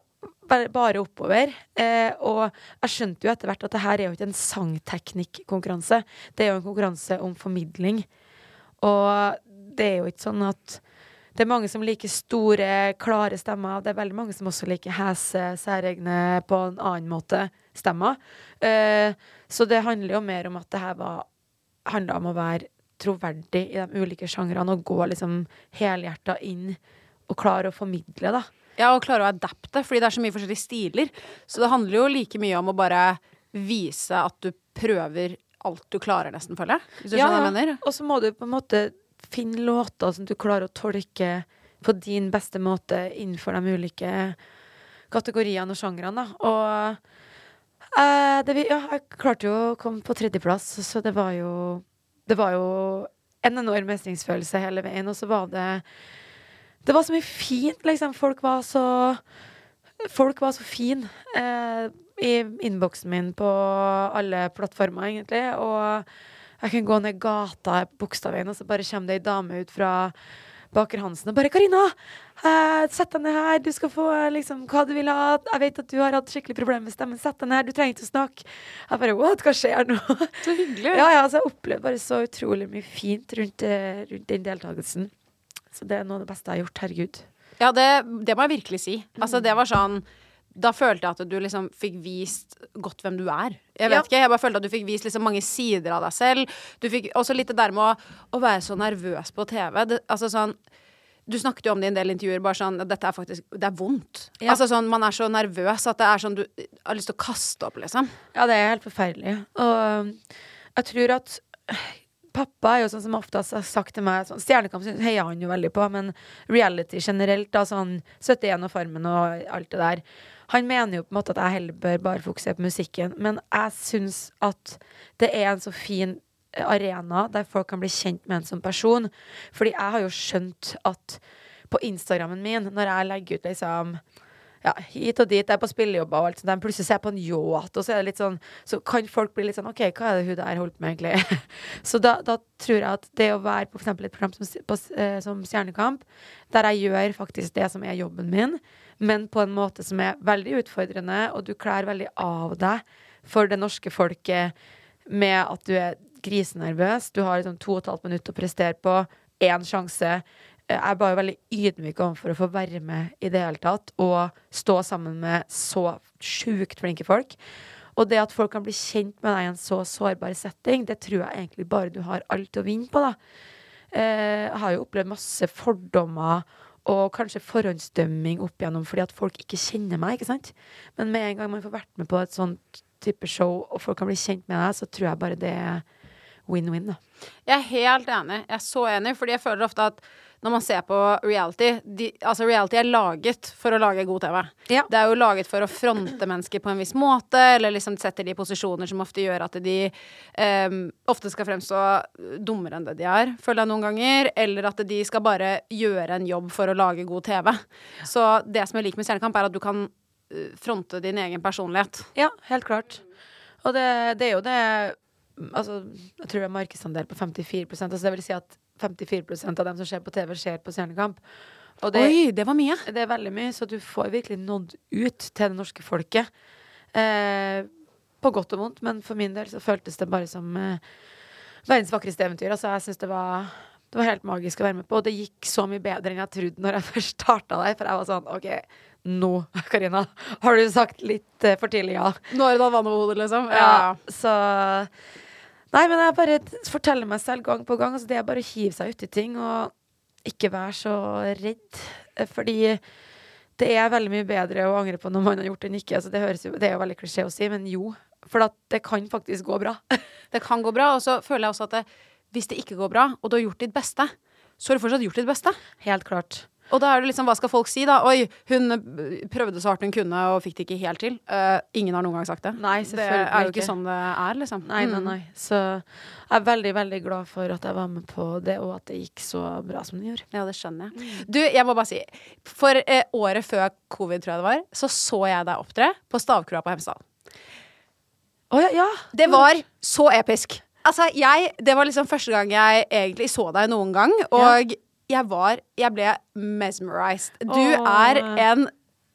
bare, oppover. Eh, og jeg skjønte jo etter hvert at det her er jo ikke en sangteknikkonkurranse. Det er jo en konkurranse om formidling. Og det er jo ikke sånn at det er mange som liker store, klare stemmer. Det er veldig mange som også liker hese, særegne, på en annen måte stemmer. Eh, så det handler jo mer om at det her handla om å være troverdig i de ulike sjangrene og gå liksom helhjerta inn og klare å formidle, da. Ja, og klare å adapte, fordi det er så mye forskjellige stiler. Så det handler jo like mye om å bare vise at du prøver alt du klarer, nesten, føler jeg. Hvis du skjønner hva jeg mener? Og så må du på en måte finne låter som du klarer å tolke på din beste måte innenfor de ulike kategoriene og sjangrene. Og uh, det, vi- ja, jeg klarte jo å komme på tredjeplass, så det var jo Det var jo en enorm mestringsfølelse hele veien, og så var det Det var så mye fint, liksom. Folk var så Folk var så fine eh, i innboksen min på alle plattformer, egentlig. Og jeg kan gå ned gata på Bogstadveien, og så bare kommer det ei dame ut fra Baker Hansen og bare 'Karina, eh, sett deg ned her. Du skal få liksom hva du vil ha. Jeg vet at du har hatt skikkelig problemer med stemmen. Sett deg ned. Du trenger ikke å snakke.' Jeg bare 'What? Hva skjer nå?' [laughs] Så hyggelig. ja, ja, så jeg opplevde bare så utrolig mye fint rundt, eh, rundt den deltakelsen. Så det er noe av det beste jeg har gjort. Herregud. Ja, det, det må jeg virkelig si. Altså, det var sånn Da følte jeg at du liksom fikk vist godt hvem du er. Jeg vet Ja. ikke, jeg bare følte at du fikk vist liksom mange sider av deg selv. Du fikk også litt det der med å, å være så nervøs på TV. Det, altså sånn du snakket jo om det i en del intervjuer. bare sånn, Dette er faktisk, det er vondt. Ja. Altså sånn, Man er så nervøs at det er sånn du har lyst til å kaste opp, liksom. Ja, det er helt forferdelig. Og jeg tror at [sighs] Pappa er jo sånn som oftest har sagt til meg sånn, Stjernekamp heier han jo veldig på, men reality generelt, da, sånn 71 og Farmen og alt det der Han mener jo på en måte at jeg heller bør bare fokusere på musikken, men jeg syns at det er en så fin arena der folk kan bli kjent med en som person. Fordi jeg har jo skjønt at på Instagrammen min, når jeg legger ut liksom ja, hit og dit, jeg er på spillejobber og alt sånt, plutselig ser jeg på en yacht, og så er det litt sånn Så kan folk bli litt sånn OK, hva er det hun der holdt på med, egentlig? [laughs] så da, da tror jeg at det å være på eksempel et program som, på, eh, som Stjernekamp, der jeg gjør faktisk det som er jobben min, men på en måte som er veldig utfordrende, og du kler veldig av deg for det norske folket med at du er grisenervøs, du har liksom to og et halvt minutt å prestere på, én sjanse. Jeg er bare veldig ydmyk overfor å få være med i det hele tatt, og stå sammen med så sjukt flinke folk. Og det at folk kan bli kjent med deg i en så sårbar setting, det tror jeg egentlig bare du har alt å vinne på, da. Eh, Jeg har jo opplevd masse fordommer og kanskje forhåndsdømming opp igjennom fordi at folk ikke kjenner meg, ikke sant? Men med en gang man får vært med på et sånt type show, og folk kan bli kjent med deg, så tror jeg bare det er win-win, da. Jeg er helt enig. Jeg er så enig, fordi jeg føler ofte at når man ser på reality de, Altså, reality er laget for å lage god TV. Ja. Det er jo laget for å fronte mennesker på en viss måte, eller liksom setter de i posisjoner som ofte gjør at de um, ofte skal fremstå dummere enn det de er, føler jeg noen ganger. Eller at de skal bare gjøre en jobb for å lage god TV. Så det som jeg liker med Stjernekamp, er at du kan eh, fronte din egen personlighet. Ja, helt klart. Og det, det er jo det Altså, jeg tror det er markedsandel på 54% altså Det vil si at 54% av dem som ser på TV, ser på Stjernekamp. Og det, Oi, det var mye! det er veldig mye, så du får virkelig nådd ut til det norske folket. Eh, på godt og vondt, men for min del så føltes det bare som eh, verdens vakreste eventyr. Altså, jeg syns det var det var helt magisk å være med på, og det gikk så mye bedre enn jeg trodde når jeg [laughs] først starta der. For jeg var sånn OK, nå, [laughs] Karina, har du sagt litt eh, for tidlig ja. Nå har du da vann over hodet, liksom? Ja, så Nei, men jeg bare forteller meg selv gang på gang. Altså, det er bare å hive seg uti ting og ikke være så redd. Eh, Fordi det er veldig mye bedre å angre på når man har gjort det enn ikke. Altså, det, høres jo, det er jo veldig klisjé å si, men jo. For at det kan faktisk gå bra. [laughs] Det kan gå bra, og så føler jeg også at det, hvis det ikke går bra, og du har gjort ditt beste, så har du fortsatt gjort ditt beste. Helt klart. Og da er det liksom, hva skal folk si, da? Oi, hun eh, prøvde så hardt hun kunne og fikk det ikke helt til. Uh, ingen har noen gang sagt det. Nei, det selvfølgelig er jo ikke sånn det er, liksom. Nei, nei, Mm. nei. Så jeg er veldig, veldig glad for at jeg var med på det, og at det gikk så bra som det gjorde. Ja, det skjønner jeg. Du, jeg må bare si, for eh, året før covid, tror jeg det var, så så jeg deg opptre på Stavkroa på Hemsedal. Å ja, ja. Det var så episk. Altså, jeg Det var liksom første gang jeg egentlig så deg noen gang, og jeg var Jeg ble mesmerized. Du Åh. er en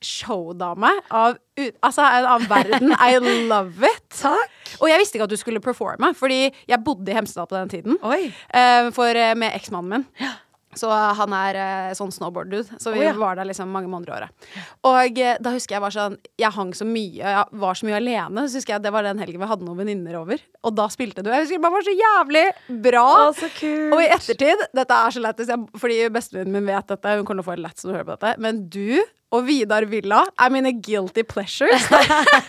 showdame av Altså, en annen verden. I love it. [laughs] Takk. Og jeg visste ikke at du skulle performe, fordi jeg bodde i Hemsedal på den tiden. Oi. Uh, for, eh, med eksmannen min. Så han er eh, sånn snowboard-dude. Så vi oh, ja. var der liksom mange måneder i året. Og eh, da husker jeg var sånn Jeg hang så mye, jeg var så mye alene. Så husker jeg Det var den helgen vi hadde noen venninner over. Og da spilte du. Jeg husker det var så jævlig bra. Å, så kult. Og i ettertid Dette er så lættis, fordi bestevennen min vet dette. Hun kommer til å få det lett som du hører på dette. Men du og Vidar Villa er mine guilty pleasures.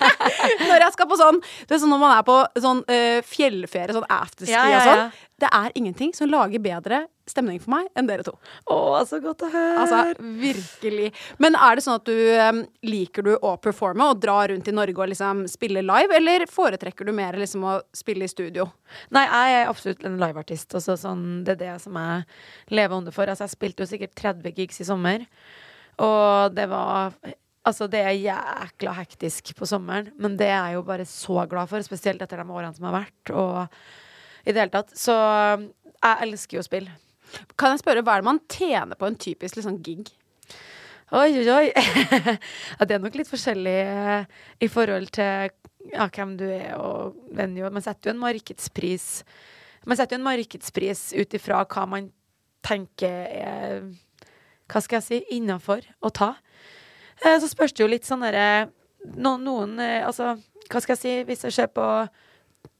[laughs] når jeg skal på sånn Det er sånn når man er på sånn uh, fjellferie, sånn afterski Ja, ja, og sånn. Det er ingenting som lager bedre stemning for meg enn dere to. Å, så godt å høre. Altså, virkelig. Men er det sånn at du um, liker du å performe og dra rundt i Norge og liksom spille live, eller foretrekker du mer liksom å spille i studio? Nei, jeg er absolutt en liveartist. Sånn, det er det som jeg lever under for. Altså, jeg spilte jo sikkert 30 gigs i sommer, og det var Altså, det er jækla hektisk på sommeren, men det er jeg jo bare så glad for, spesielt etter de årene som har vært, og i det hele tatt. Så jeg elsker jo spill. Kan jeg spørre, hva er det man tjener på en typisk liksom, gig? Oi, oi, oi. [laughs] ja, det er nok litt forskjellig eh, i forhold til ja, hvem du er og venue. Man setter jo en markedspris Man setter jo en markedspris ut ifra hva man tenker er Hva skal jeg si innafor å ta. Eh, Så spørs det jo litt sånn derre no, Noen eh, Altså, hva skal jeg si Hvis jeg ser på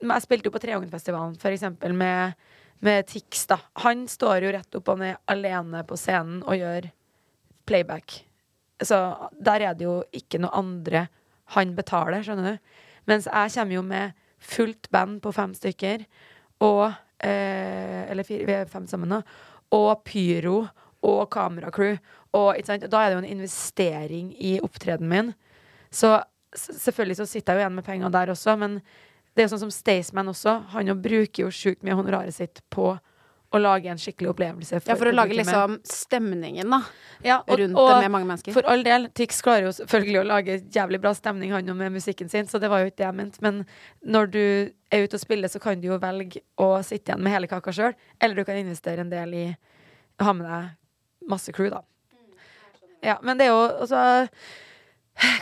Jeg spilte jo på Treungen-festivalen, for eksempel, med, med Tix, da. Han står jo rett opp og ned alene på scenen og gjør playback. Så der er det jo ikke noe andre han betaler, skjønner du. Mens jeg kommer jo med fullt band på fem stykker, og eh, Eller fire, vi er fem sammen nå. Og pyro og kameracrew. Og da er det jo en investering i opptredenen min. Så selvfølgelig så sitter jeg jo igjen med penger der også, men det er jo sånn som Staysman også. Han jo bruker jo sjukt mye honoraret sitt på å lage en skikkelig opplevelse. Ja, For å lage liksom stemningen, da. Ja, og- rundt og det med mange mennesker. For all del, Tix klarer jo selvfølgelig å lage jævlig bra stemning, han jo med musikken sin, så det var jo ikke det jeg mente. Men når du er ute og spiller, så kan du jo velge å sitte igjen med hele kaka sjøl, eller du kan investere en del i å ha med deg masse crew, da. Ja, men det er jo altså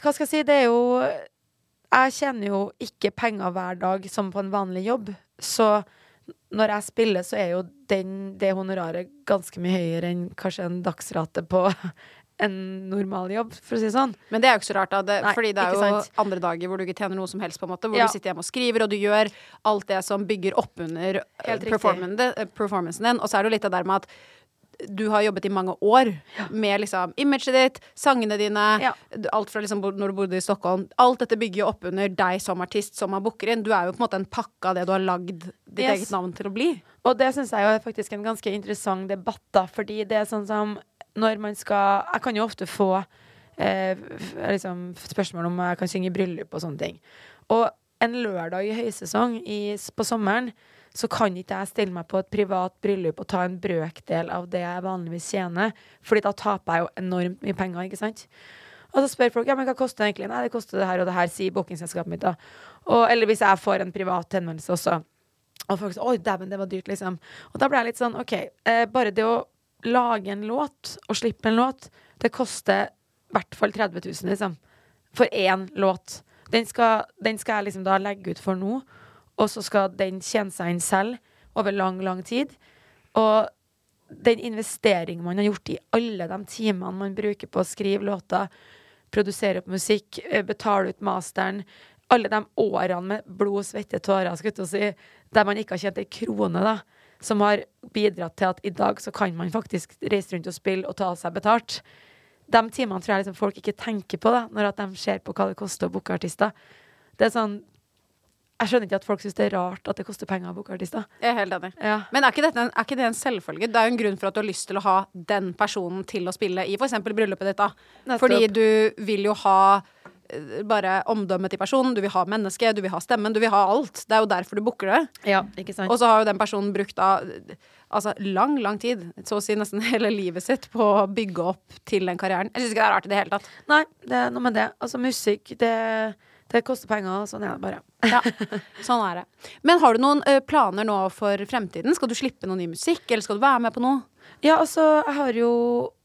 Hva skal jeg si? Det er jo Jeg tjener jo ikke penger hver dag som på en vanlig jobb, så når jeg spiller, så er jo den, det honoraret ganske mye høyere enn kanskje en dagsrate på [laughs] en normal jobb, for å si det sånn. Men det er jo ikke så rart, da. Det, Nei, fordi det er jo sant. andre dager hvor du ikke tjener noe som helst, på en måte. Hvor Ja. du sitter hjemme og skriver, og du gjør alt det som bygger opp under eh, eh, performancen din. Og så er det jo litt det der med at du har jobbet i mange år med liksom imaget ditt, sangene dine, Ja. alt fra liksom når du bodde i Stockholm. Alt dette bygger jo opp under deg som artist, som har booker inn. Du er jo på en måte en pakke av det du har lagd ditt Yes. eget navn til å bli. Og det syns jeg er faktisk en ganske interessant debatt, da, fordi det er sånn som når man skal Jeg kan jo ofte få eh, liksom, spørsmål om jeg kan synge i bryllup og sånne ting. Og en lørdag i høysesong i, på sommeren så kan ikke jeg stille meg på et privat bryllup og ta en brøkdel av det jeg vanligvis tjener, Fordi da taper jeg jo enormt mye penger, ikke sant? Og så spør folk ja, men hva koster det egentlig. Nei, det koster det her og det her, sier bookingselskapet mitt. da. Og, eller hvis jeg får en privat henvendelse også. Og folk sier 'oi, dæven, det var dyrt', liksom. Og da ble jeg litt sånn OK, eh, bare det å lage en låt og slippe en låt, det koster i hvert fall 30 000, liksom. For én låt. Den skal, den skal jeg liksom da legge ut for nå, og så skal den tjene seg inn selv over lang, lang tid. Og den investeringen man har gjort i alle de timene man bruker på å skrive låter, produsere opp musikk, eh, betale ut masteren, alle de årene med blod, svette, tårer, skal jeg si, der man ikke har tjent ei krone, da, som har bidratt til at i dag så kan man faktisk reise rundt og spille og ta seg betalt. De timene tror jeg liksom folk ikke tenker på da, når at de ser på hva det koster å booke artister. Det er sånn Jeg skjønner ikke at folk syns det er rart at det koster penger å booke artister. Jeg er helt enig. Ja. Men er ikke, dette en, er ikke det en selvfølge? Det er jo en grunn for at du har lyst til å ha den personen til å spille i f.eks. bryllupet ditt. da. Nettopp. Fordi du vil jo ha eh, bare omdømmet til personen, du vil ha mennesket, du vil ha stemmen, du vil ha alt. Det er jo derfor du booker det. ja, ikke sant? Og så har jo den personen brukt da altså lang, lang tid, så å si nesten [laughs] hele livet sitt, på å bygge opp til den karrieren. Jeg syns ikke det er rart i det hele tatt. Nei, det er noe med det. Altså, musikk, det, det koster penger, og sånn er det bare. Ja, sånn er det. Men har du noen planer nå for fremtiden? Skal du slippe noe ny musikk, eller skal du være med på noe? Ja, altså, jeg har jo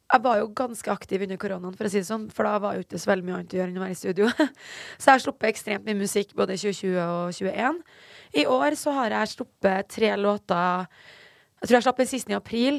Jeg var jo ganske aktiv under koronaen, for å si det sånn, for da var jo ikke så veldig mye annet å gjøre enn å være i studio. [laughs] så jeg har sluppet ekstremt mye musikk både i 2020 og 2021. I år så har jeg sluppet tre låter Jeg tror jeg slapp den siste i april,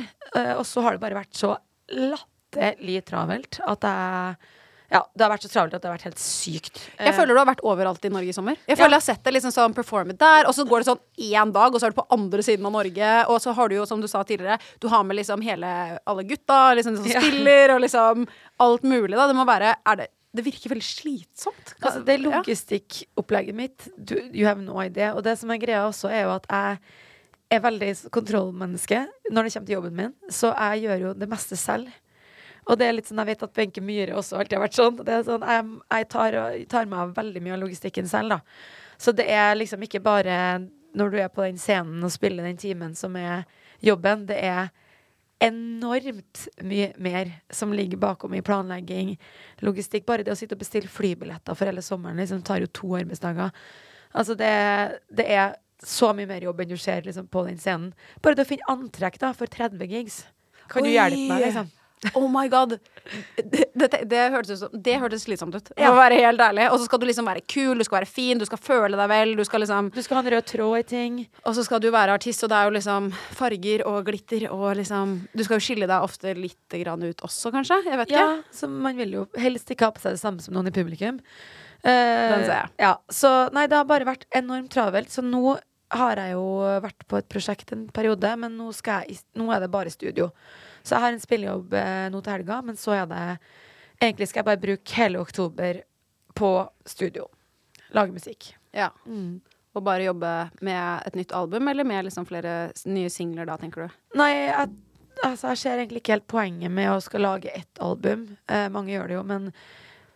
og så har det bare vært så latterlig travelt at jeg Ja, det har vært så travelt at det har vært helt sykt. Jeg føler du har vært overalt i Norge i sommer. Jeg føler jeg har sett det liksom sånn performet der, og så går det sånn én dag, og så er du på andre siden av Norge, og så har du jo, som du sa tidligere, du har med liksom hele alle gutta, liksom de som Ja. spiller, og liksom alt mulig, da. Det må være Er det Det virker veldig slitsomt. Altså, det Ja. logistikkopplegget mitt, du, you have no idea. Og det som er greia også, er jo at jeg er veldig kontrollmenneske når det kommer til jobben min. Så jeg gjør jo det meste selv. Og det er litt sånn, jeg vet at Benke Myhre også alltid har vært sånn. Det er sånn jeg, jeg tar, tar meg av veldig mye av logistikken selv, da. Så det er liksom ikke bare når du er på den scenen og spiller den timen som er jobben. Det er enormt mye mer som ligger bakom i planlegging, logistikk. Bare det å sitte og bestille flybilletter for hele sommeren liksom, tar jo to arbeidsdager. Altså det, det er så mye mer jobb enn du ser liksom, på den scenen. Bare det å finne antrekk da, for 30 gigs. Kan du hjelpe meg, liksom? Oh my god. Det, det, det, hørtes, det hørtes slitsomt ut, Ja. å være helt ærlig. Og så skal du liksom være kul, du skal være fin, du skal føle deg vel, du skal liksom Du skal ha en rød tråd i ting. Og så skal du være artist, og det er jo liksom farger og glitter og liksom Du skal jo skille deg ofte litt grann ut også, kanskje? Jeg vet ikke. Ja, så man vil jo helst ikke ha på seg det samme som noen i publikum. Eh, Den ser jeg. Ja, så nei, det har bare vært enormt travelt. Så nå har jeg jo vært på et prosjekt en periode, men nå, jeg, nå er det bare studio. Så jeg har en spillejobb eh, nå til helga, men så er det Egentlig skal jeg bare bruke hele oktober på studio. Lage musikk. Ja. Mm. Og bare jobbe med et nytt album, eller med liksom flere nye singler da, tenker du? Nei, jeg, altså, jeg ser egentlig ikke helt poenget med å skal lage ett album. Eh, mange gjør det jo, men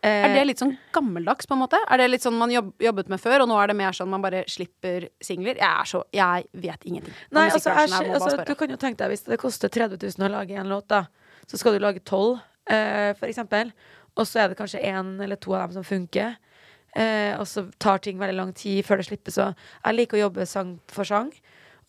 Er det litt sånn gammeldags, på en måte? Er det litt sånn man jobb, jobbet med før, og nå er det mer sånn man bare slipper singler? Jeg er så Jeg vet ingenting. Nei, altså, jeg, altså, du kan jo tenke deg Hvis det koster 30 000 å lage en låt, da, så skal du lage tolv, eh, for eksempel. Og så er det kanskje én eller to av dem som funker. Uh, og så tar ting veldig lang tid før det slippes. Og jeg liker å jobbe sang for sang.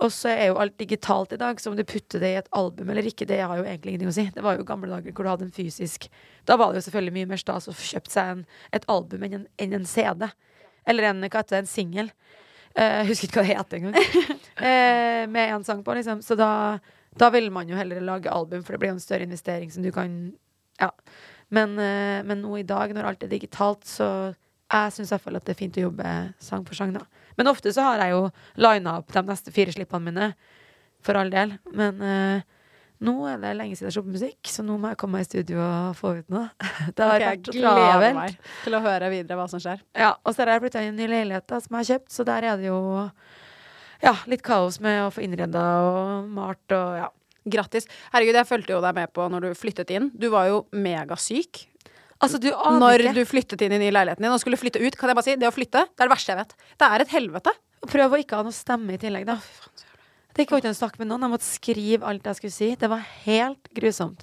Og så er jo alt digitalt i dag, så om du putter det i et album eller ikke, det har jo egentlig ingenting å si. Det var jo gamle dager hvor du hadde en fysisk Da var det jo selvfølgelig mye mer stas å få kjøpt seg en, et album enn en, enn en CD. Eller en, hva heter det, en singel. Eh, Jeg husker ikke hva det het engang. uh, [laughs] med én sang på, liksom. Så da, da vil man jo heller lage album, for det blir jo en større investering som du kan Ja. Men, uh, men nå i dag, når alt er digitalt, så jeg syns i hvert fall at det er fint å jobbe sang for sang, da. Men ofte så har jeg jo lina opp de neste fire slippene mine, for all del. Men, uh, Nå er det lenge siden jeg har sluppet musikk, så nå må jeg komme meg i studio og få ut noe. [laughs] Det har Ok, jeg travelt. Jeg gleder travelt. meg til å høre videre hva som skjer. Ja, og så har jeg flytta inn i en ny leilighet da, som jeg har kjøpt, så der er det jo ja, litt kaos med å få innreda og malt og ja. Grattis. Herregud, jeg fulgte jo deg med på når du flyttet inn. Du var jo megasyk Altså, du når ikke. du flyttet inn i ny leiligheten din og skulle flytte ut. Kan jeg bare si, det å flytte, det er det verste jeg vet. Det er et helvete. Prøv å ikke ha noe stemme i tillegg, da. Det gikk jo ikke an å snakke med noen. Jeg måtte skrive alt jeg skulle si. Det var helt grusomt.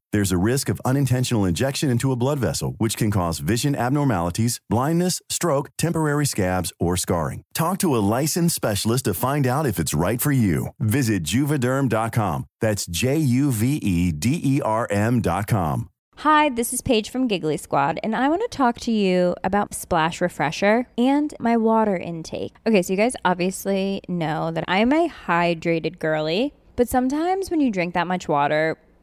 There's a risk of unintentional injection into a blood vessel, which can cause vision abnormalities, blindness, stroke, temporary scabs, or scarring. Talk to a licensed specialist to find out if it's right for you. Visit juvederm.com. That's J U V E D E R M.com. Hi, this is Paige from Giggly Squad, and I want to talk to you about Splash Refresher and my water intake. Okay, so you guys obviously know that I'm a hydrated girly, but sometimes when you drink that much water,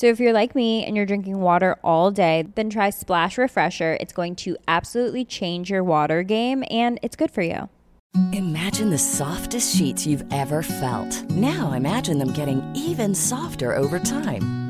So if you're like me and you're drinking water all day, then try Splash Refresher. It's going to absolutely change your water game and it's good for you. Imagine the softest sheets you've ever felt. Now imagine them getting even softer over time.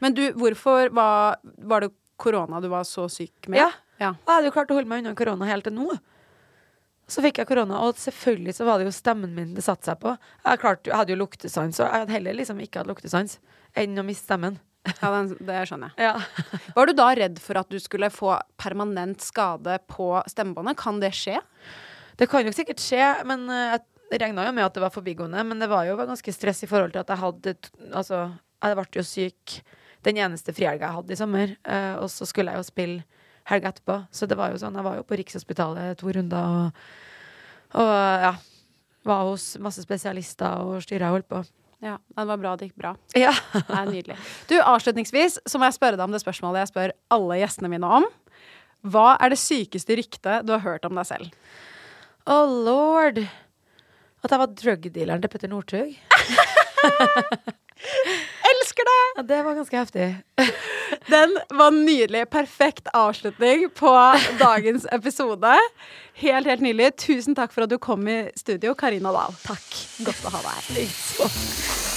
Men du, hvorfor var, var det korona du var så syk med? Ja. ja. Jeg hadde jo klart å holde meg unna korona helt til nå. Så fikk jeg korona, og selvfølgelig så var det jo stemmen min det satte seg på. Jeg, klarte, jeg hadde jo luktesans, og jeg hadde heller liksom ikke hatt luktesans enn å miste stemmen. Ja, den, det skjønner jeg. Ja. [laughs] Var du da redd for at du skulle få permanent skade på stemmebåndet? Kan det skje? Det kan jo sikkert skje, men eh, jeg regna jo med at det var forbigående. Men det var jo ganske stress i forhold til at jeg hadde Altså, jeg ble jo syk den eneste frihelga jeg hadde i sommer, eh, og så skulle jeg jo spille helga etterpå. Så det var jo sånn, jeg var jo på Rikshospitalet to runder og, og ja. Var hos masse spesialister og styra og holdt på. Ja, det var bra det gikk bra. Ja. Det er nydelig. Du, avslutningsvis så må jeg spørre deg om det spørsmålet jeg spør alle gjestene mine om. Hva er det sykeste ryktet du har hørt om deg selv? Oh lord! At jeg var drugdealeren til Petter Northug. [laughs] Elsker det! Ja, det var ganske heftig. [laughs] Den var nydelig. Perfekt avslutning på dagens episode. Helt, helt nydelig. Tusen takk for at du kom i studio, Karina Dahl. Takk. Godt å ha deg her.